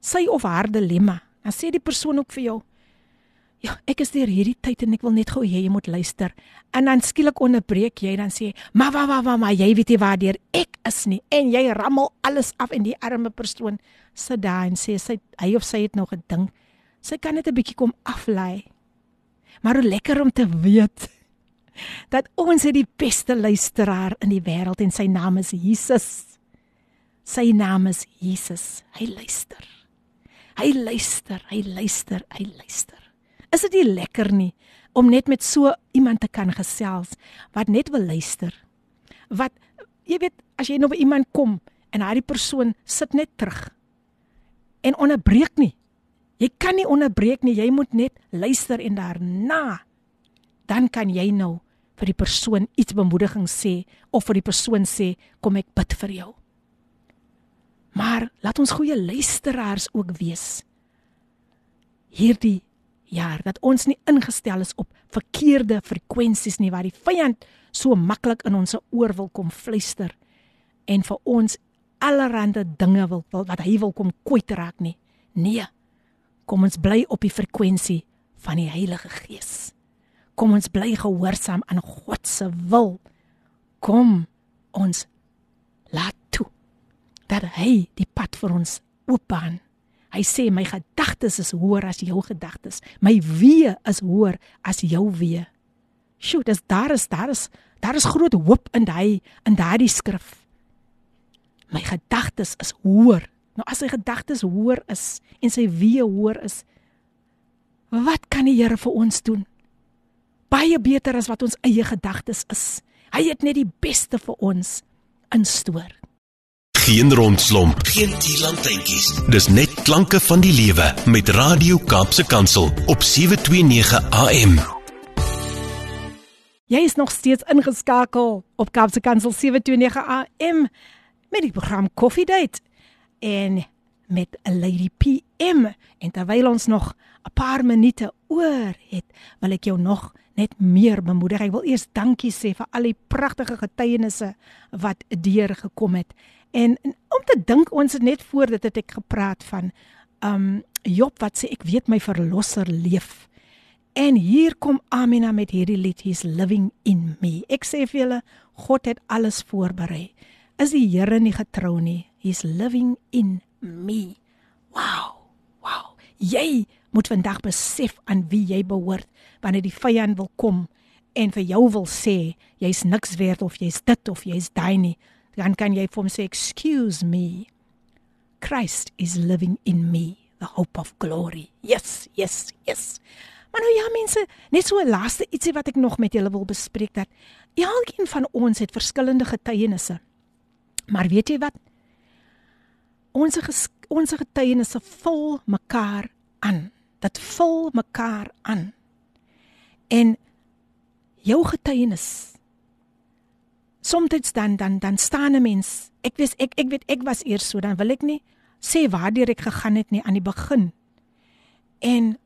sy of haar dilemma. Dan sê die persoon ook vir jou: "Ja, ek is deur hierdie tyd en ek wil net gou hê jy moet luister." En dan skielik onderbreek jy dan sê: "Ma wa wa wa, ma, jy weet nie waar deur ek is nie." En jy rammel alles af en die arme persoon sit daar en sê sy hy of sy het nog gedink sy kan net 'n bietjie kom aflei. Maar hoe lekker om te weet dat ons het die beste luisteraar in die wêreld en sy naam is Jesus. Sy naam is Jesus. Hy luister. Hy luister, hy luister, hy luister. Is dit nie lekker nie om net met so iemand te kan gesels wat net wil luister? Wat jy weet, as jy nou by iemand kom en daai persoon sit net terug en onderbreek nie. Jy kan nie onderbreek nie, jy moet net luister en daarna dan kan jy nou vir die persoon iets bemoediging sê of vir die persoon sê kom ek bid vir jou. Maar laat ons goeie luisteraars ook wees. Hierdie jaar dat ons nie ingestel is op verkeerde frekwensies nie waar die vyand so maklik in ons oor wil kom fluister en vir ons allerlei dinge wil, wil wat hy wil kom kwytraak nie. Nee. Kom ons bly op die frekwensie van die Heilige Gees. Kom ons bly gehoorsaam aan God se wil. Kom ons laat toe dat hy die pad vir ons oopbaan. Hy sê my gedagtes is hoër as jou gedagtes. My weë is hoër as jou weë. Sjoe, dis daar is daar is daar is groot hoop in daai in daardie skrif. My gedagtes is hoër. Nou as sy gedagtes hoër is en sy weë hoër is, wat kan die Here vir ons doen? Baie beter as wat ons eie gedagtes is. Hy het net die beste vir ons instoor. Geen rondslomp, geen tierlantjies. Dis net klanke van die lewe met Radio Kaapse Kansel op 729 AM. Jy is nog steeds ingeskakel op Kaapse Kansel 729 AM met die program Coffee Date en met 'n Lady PM en terwyl ons nog 'n paar minute oor het, wil ek jou nog net meer bemoedig. Ek wil eers dankie sê vir al die pragtige getuienisse wat deur gekom het. En, en om te dink ons het net voor dit het ek gepraat van um Job wat sê ek weet my verlosser leef. En hier kom Amina met hierdie lied He's living in me. Ek sê vir julle God het alles voorberei. Is die Here nie getrou nie? He's living in me. Wow. Wow. Jy moet vandag besef aan wie jy behoort wanneer die vyand wil kom en vir jou wil sê jy's niks werd of jy's dit of jy's daai nie dan kan jy vir hom sê excuse me. Christ is living in me the hope of glory. Yes yes yes. Maar nou ja mense net so 'n laaste ietsie wat ek nog met julle wil bespreek dat elkeen van ons het verskillende getuienisse. Maar weet jy wat? Ons ons getuienisse vul mekaar aan. Dit vul mekaar aan. En jou getuienis soms dan dan dan staan 'n mens ek weet ek ek weet ek was eers so dan wil ek nie sê waardeur ek gegaan het nie aan die begin. En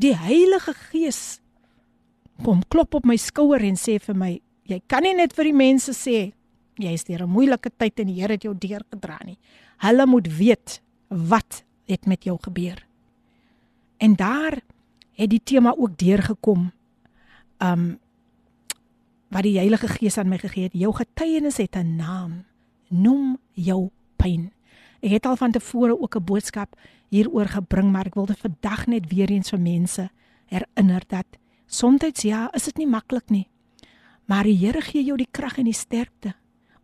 die Heilige Gees kom klop op my skouer en sê vir my jy kan nie net vir die mense sê jy is deur 'n moeilike tyd en die Here het jou deurgedra nie. Hulle moet weet wat het met jou gebeur. En daar het die tema ook deurgekom. Um wat die Heilige Gees aan my gegee het. Jou getuienis het 'n naam. Noem jou pyn. Ek het al van tevore ook 'n boodskap hieroor gebring, maar ek wil dit vandag net weer eens vir mense herinner dat soms ja, is dit nie maklik nie. Maar die Here gee jou die krag en die sterkte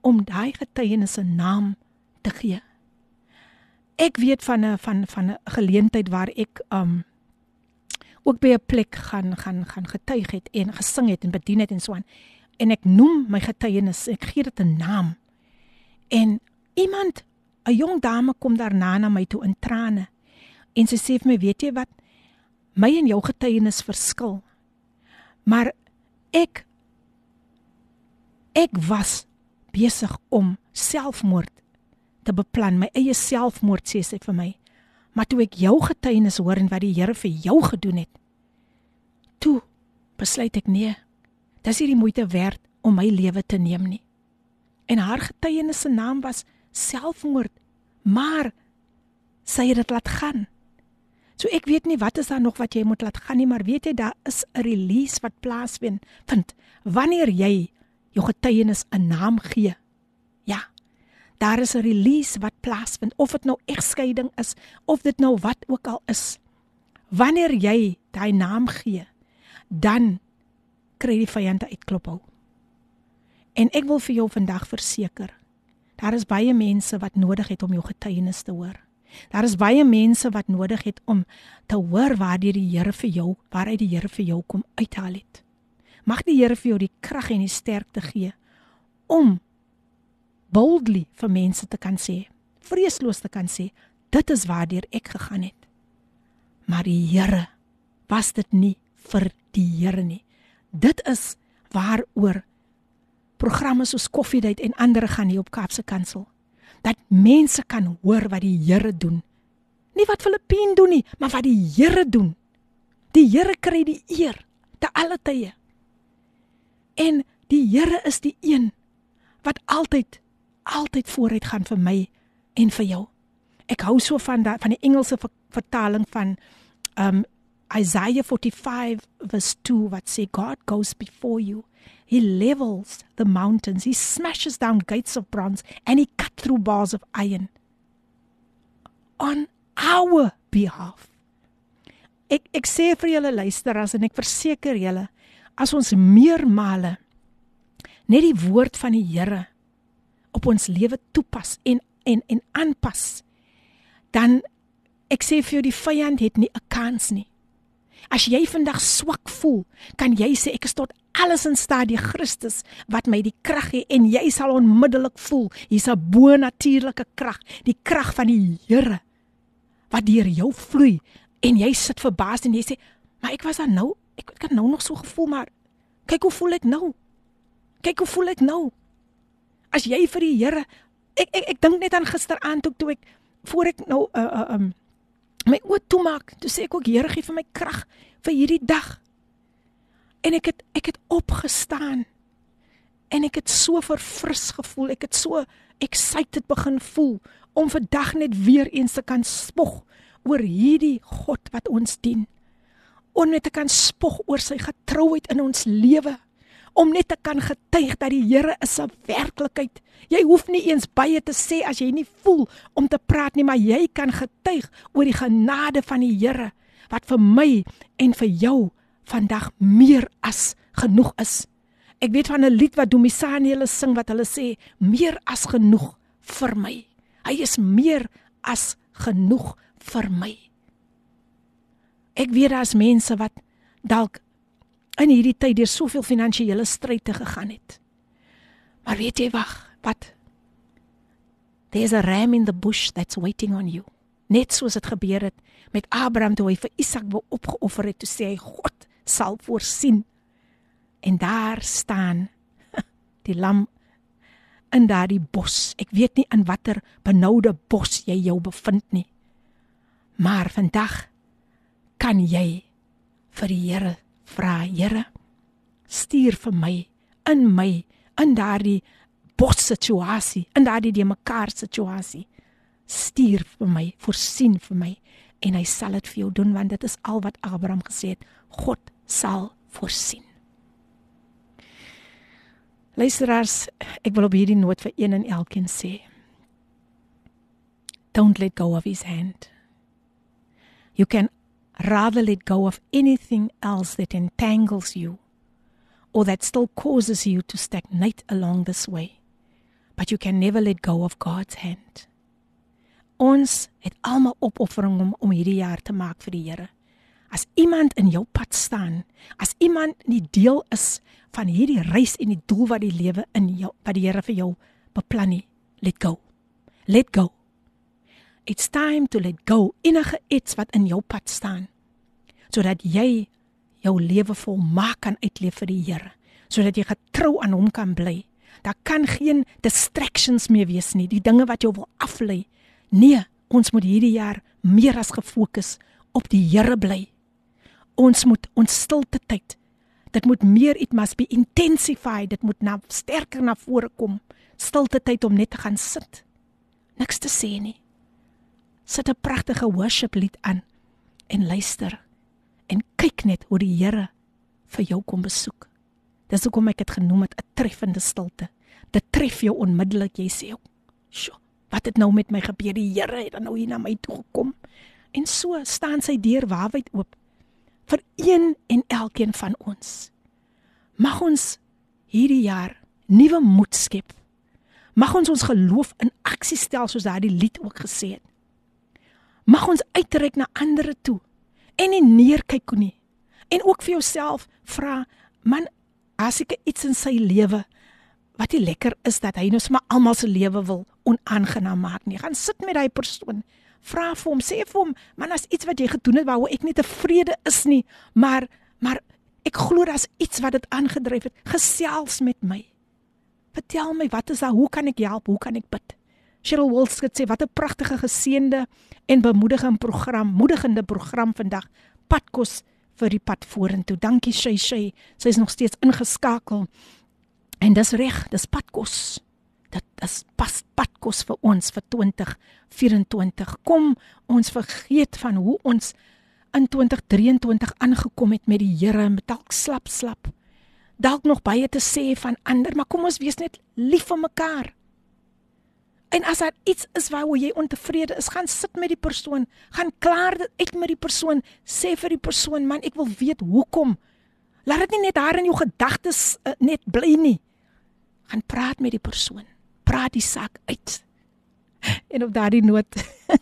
om daai getuienis 'n naam te gee. Ek weet van 'n van van 'n geleentheid waar ek um ook by 'n plek gaan gaan gaan getuig het en gesing het en bedien het en so aan en ek noem my getuienis, ek gee dit 'n naam. En iemand, 'n jong dame kom daarna na my toe in trane. En sy sê vir my, "Weet jy wat? My en jou getuienis verskil. Maar ek ek was besig om selfmoord te beplan, my eie selfmoord sê sy vir my. Maar toe ek jou getuienis hoor en wat die Here vir jou gedoen het, toe besluit ek nee, dis nie die moeite werd om my lewe te neem nie. En haar getuienis se naam was selfmoord, maar sy het dit laat gaan. So ek weet nie wat is daar nog wat jy moet laat gaan nie, maar weet jy daar is 'n release wat plaasvind. Vind wanneer jy jou getuienis 'n naam gee. Daar is 'n release wat plaasvind of dit nou egskeiding is of dit nou wat ook al is. Wanneer jy daai naam gee, dan kry die vyand uitklop hou. En ek wil vir jou vandag verseker, daar is baie mense wat nodig het om jou getuienis te hoor. Daar is baie mense wat nodig het om te hoor waar die Here vir jou, waaruit die Here vir jou kom uithaal het. Mag die Here vir jou die krag en die sterkte gee om boldly vir mense te kan sê, vreesloos te kan sê, dit is waardeur ek gegaan het. Maar die Here was dit nie vir die Here nie. Dit is waaroor programme soos Koffiedייט en ander gaan hier op Kaapse Kansel. Dat mense kan hoor wat die Here doen. Nie wat Filippien doen nie, maar wat die Here doen. Die Here kry die eer te alle tye. En die Here is die een wat altyd altyd vooruit gaan vir my en vir jou. Ek hou so van da, van die Engelse vertaling van um Isaiah 45 verse 2 wat sê God goes before you. He levels the mountains. He smashes down gates of bronze and he cut through bars of iron on our behalf. Ek ek sê vir julle luisteraars en ek verseker julle as ons meermale net die woord van die Here op ons lewe toepas en en en aanpas dan ek sê vir jou die vyand het nie 'n kans nie. As jy vandag swak voel, kan jy sê ek is tot alles in staat die Christus wat my die krag gee en jy sal onmiddellik voel hier's 'n bo-natuurlike krag, die krag van die Here wat deur jou vloei en jy sit verbaas en jy sê, "Maar ek was dan nou, ek kan nou nog so gevoel, maar kyk hoe voel ek nou? Kyk hoe voel ek nou?" As jy vir die Here ek ek, ek dink net aan gisteraand toe toe ek voor ek nou uh uh um my oë toemaak, toe sê ek ook Here gee vir my krag vir hierdie dag. En ek het ek het opgestaan. En ek het so verfris gevoel. Ek het so excited begin voel om vandag net weer eens te kan spog oor hierdie God wat ons dien. Om net te kan spog oor sy getrouheid in ons lewe om net te kan getuig dat die Here is 'n werklikheid. Jy hoef nie eens baie te sê as jy nie voel om te praat nie, maar jy kan getuig oor die genade van die Here wat vir my en vir jou vandag meer as genoeg is. Ek weet van 'n lied wat Domisani hulle sing wat hulle sê meer as genoeg vir my. Hy is meer as genoeg vir my. Ek weet daar's mense wat dalk in hierdie tyd deur soveel finansiële stryde gegaan het. Maar weet jy wag, wat? There's a ram in the bush that's waiting on you. Net soos dit gebeur het met Abraham toe hy vir Isak wou opgeoffer het, toe sê hy God sal voorsien. En daar staan die lam in daardie bos. Ek weet nie in watter benoude bos jy jou bevind nie. Maar vandag kan jy vir die Here vra Here stuur vir my in my in daardie bos situasie in daardie die mekaar situasie. Stuur vir my voorsien vir my en hy sal dit vir jou doen want dit is al wat Abraham gesê het God sal voorsien. Luisteraars ek wil op hierdie noot vir een en elkeen sê Don't let go of his hand. You can rather let go of anything else that entangles you or that still causes you to stagnate along this way. But you can never let go of God's hand. Ons het almal opoffering om om hierdie jaar te maak vir die Here. As iemand in jou pad staan, as iemand nie deel is van hierdie reis en die doel wat die lewe in jou wat die Here vir jou beplan nie, let go. Let go. It's time to let go enige iets wat in jou pad staan. Sodat jy jou lewe volmaak kan uitleef vir die Here, sodat jy getrou aan hom kan bly. Daar kan geen distractions meer wees nie, die dinge wat jou wil aflei. Nee, ons moet hierdie jaar meer as gefokus op die Here bly. Ons moet ons stilte tyd. Dit moet meer it must be intensified, dit moet nou sterker na vore kom. Stilte tyd om net te gaan sit. Niks te sê nie sit 'n pragtige worship lied aan en luister en kyk net hoe die Here vir jou kom besoek. Dis hoekom ek dit genoem het 'n treffende stilte. Dit tref jou onmiddellik. Jy sê, "Sjoe, wat het nou met my gebeur? Die Here het dan nou hier na my toe gekom." En so staan sy deur waawyd oop vir een en elkeen van ons. Mag ons hierdie jaar nuwe moed skep. Mag ons ons geloof in aksie stel soos daardie lied ook gesê het mag ons uitreik na ander toe en nie neerkyk nie. En ook vir jouself vra, man, as ek iets in sy lewe wat nie lekker is dat hy nou sommer almal se lewe wil onaangenaam maak nie. Gaan sit met daai persoon. Vra vir hom, sê vir hom, man, as iets wat jy gedoen het waaroor ek nie tevrede is nie, maar maar Ek glo daar's iets wat dit aangedryf het. Gesels met my. Vertel my wat is daar? Hoe kan ek help? Hoe kan ek bid? Cheryl Wolskut sê wat 'n pragtige geseënde en bemoedigende program, moedigende program vandag. Padkos vir die pad vorentoe. Dankie Shay Shay. Sy is nog steeds ingeskakel. En dis reg, dis padkos. Dit is pas padkos vir ons vir 2024. Kom ons vergeet van hoe ons in 2023 aangekom het met die Here met dalk slap slap. Dalk nog baie te sê van ander, maar kom ons wees net lief vir mekaar. En as daar iets is waaroor jy ontevrede is, gaan sit met die persoon, gaan klaar dit uit met die persoon, sê vir die persoon, man, ek wil weet hoekom. Laat dit nie net daar in jou gedagtes uh, net bly nie. Gaan praat met die persoon. Praat die saak uit. En op daardie noot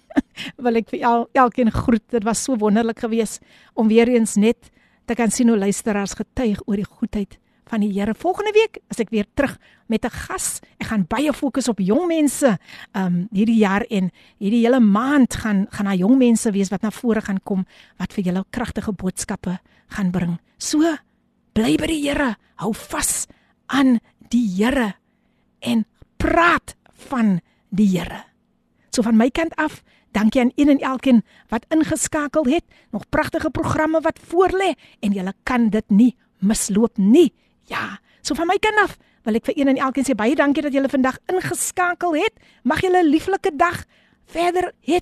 wil ek vir el, elkeen groet. Dit was so wonderlik geweest om weer eens net te kan sien hoe luisteraars getuig oor die goedheid van die Here. Volgende week as ek weer terug met 'n gas. Ek gaan baie fokus op jong mense um hierdie jaar en hierdie hele maand gaan gaan na jong mense wees wat na vore gaan kom wat vir julle kragtige boodskappe gaan bring. So bly by die Here. Hou vas aan die Here en praat van die Here. So van my kant af Dankie aan een en elkeen wat ingeskakel het. Nog pragtige programme wat voorlê en jy kan dit nie misloop nie. Ja, so van my kant af wil ek vir een en elkeen sê baie dankie dat julle vandag ingeskakel het. Mag julle 'n lieflike dag verder hê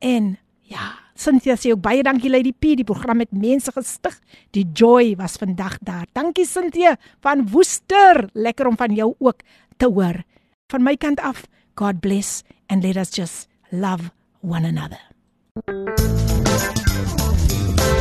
en ja, Cynthia sê ook baie dankie Lady P, die program het mense gestig. Die joy was vandag daar. Dankie Cynthia van Woester. Lekker om van jou ook te hoor. Van my kant af, God bless and let us just love one another.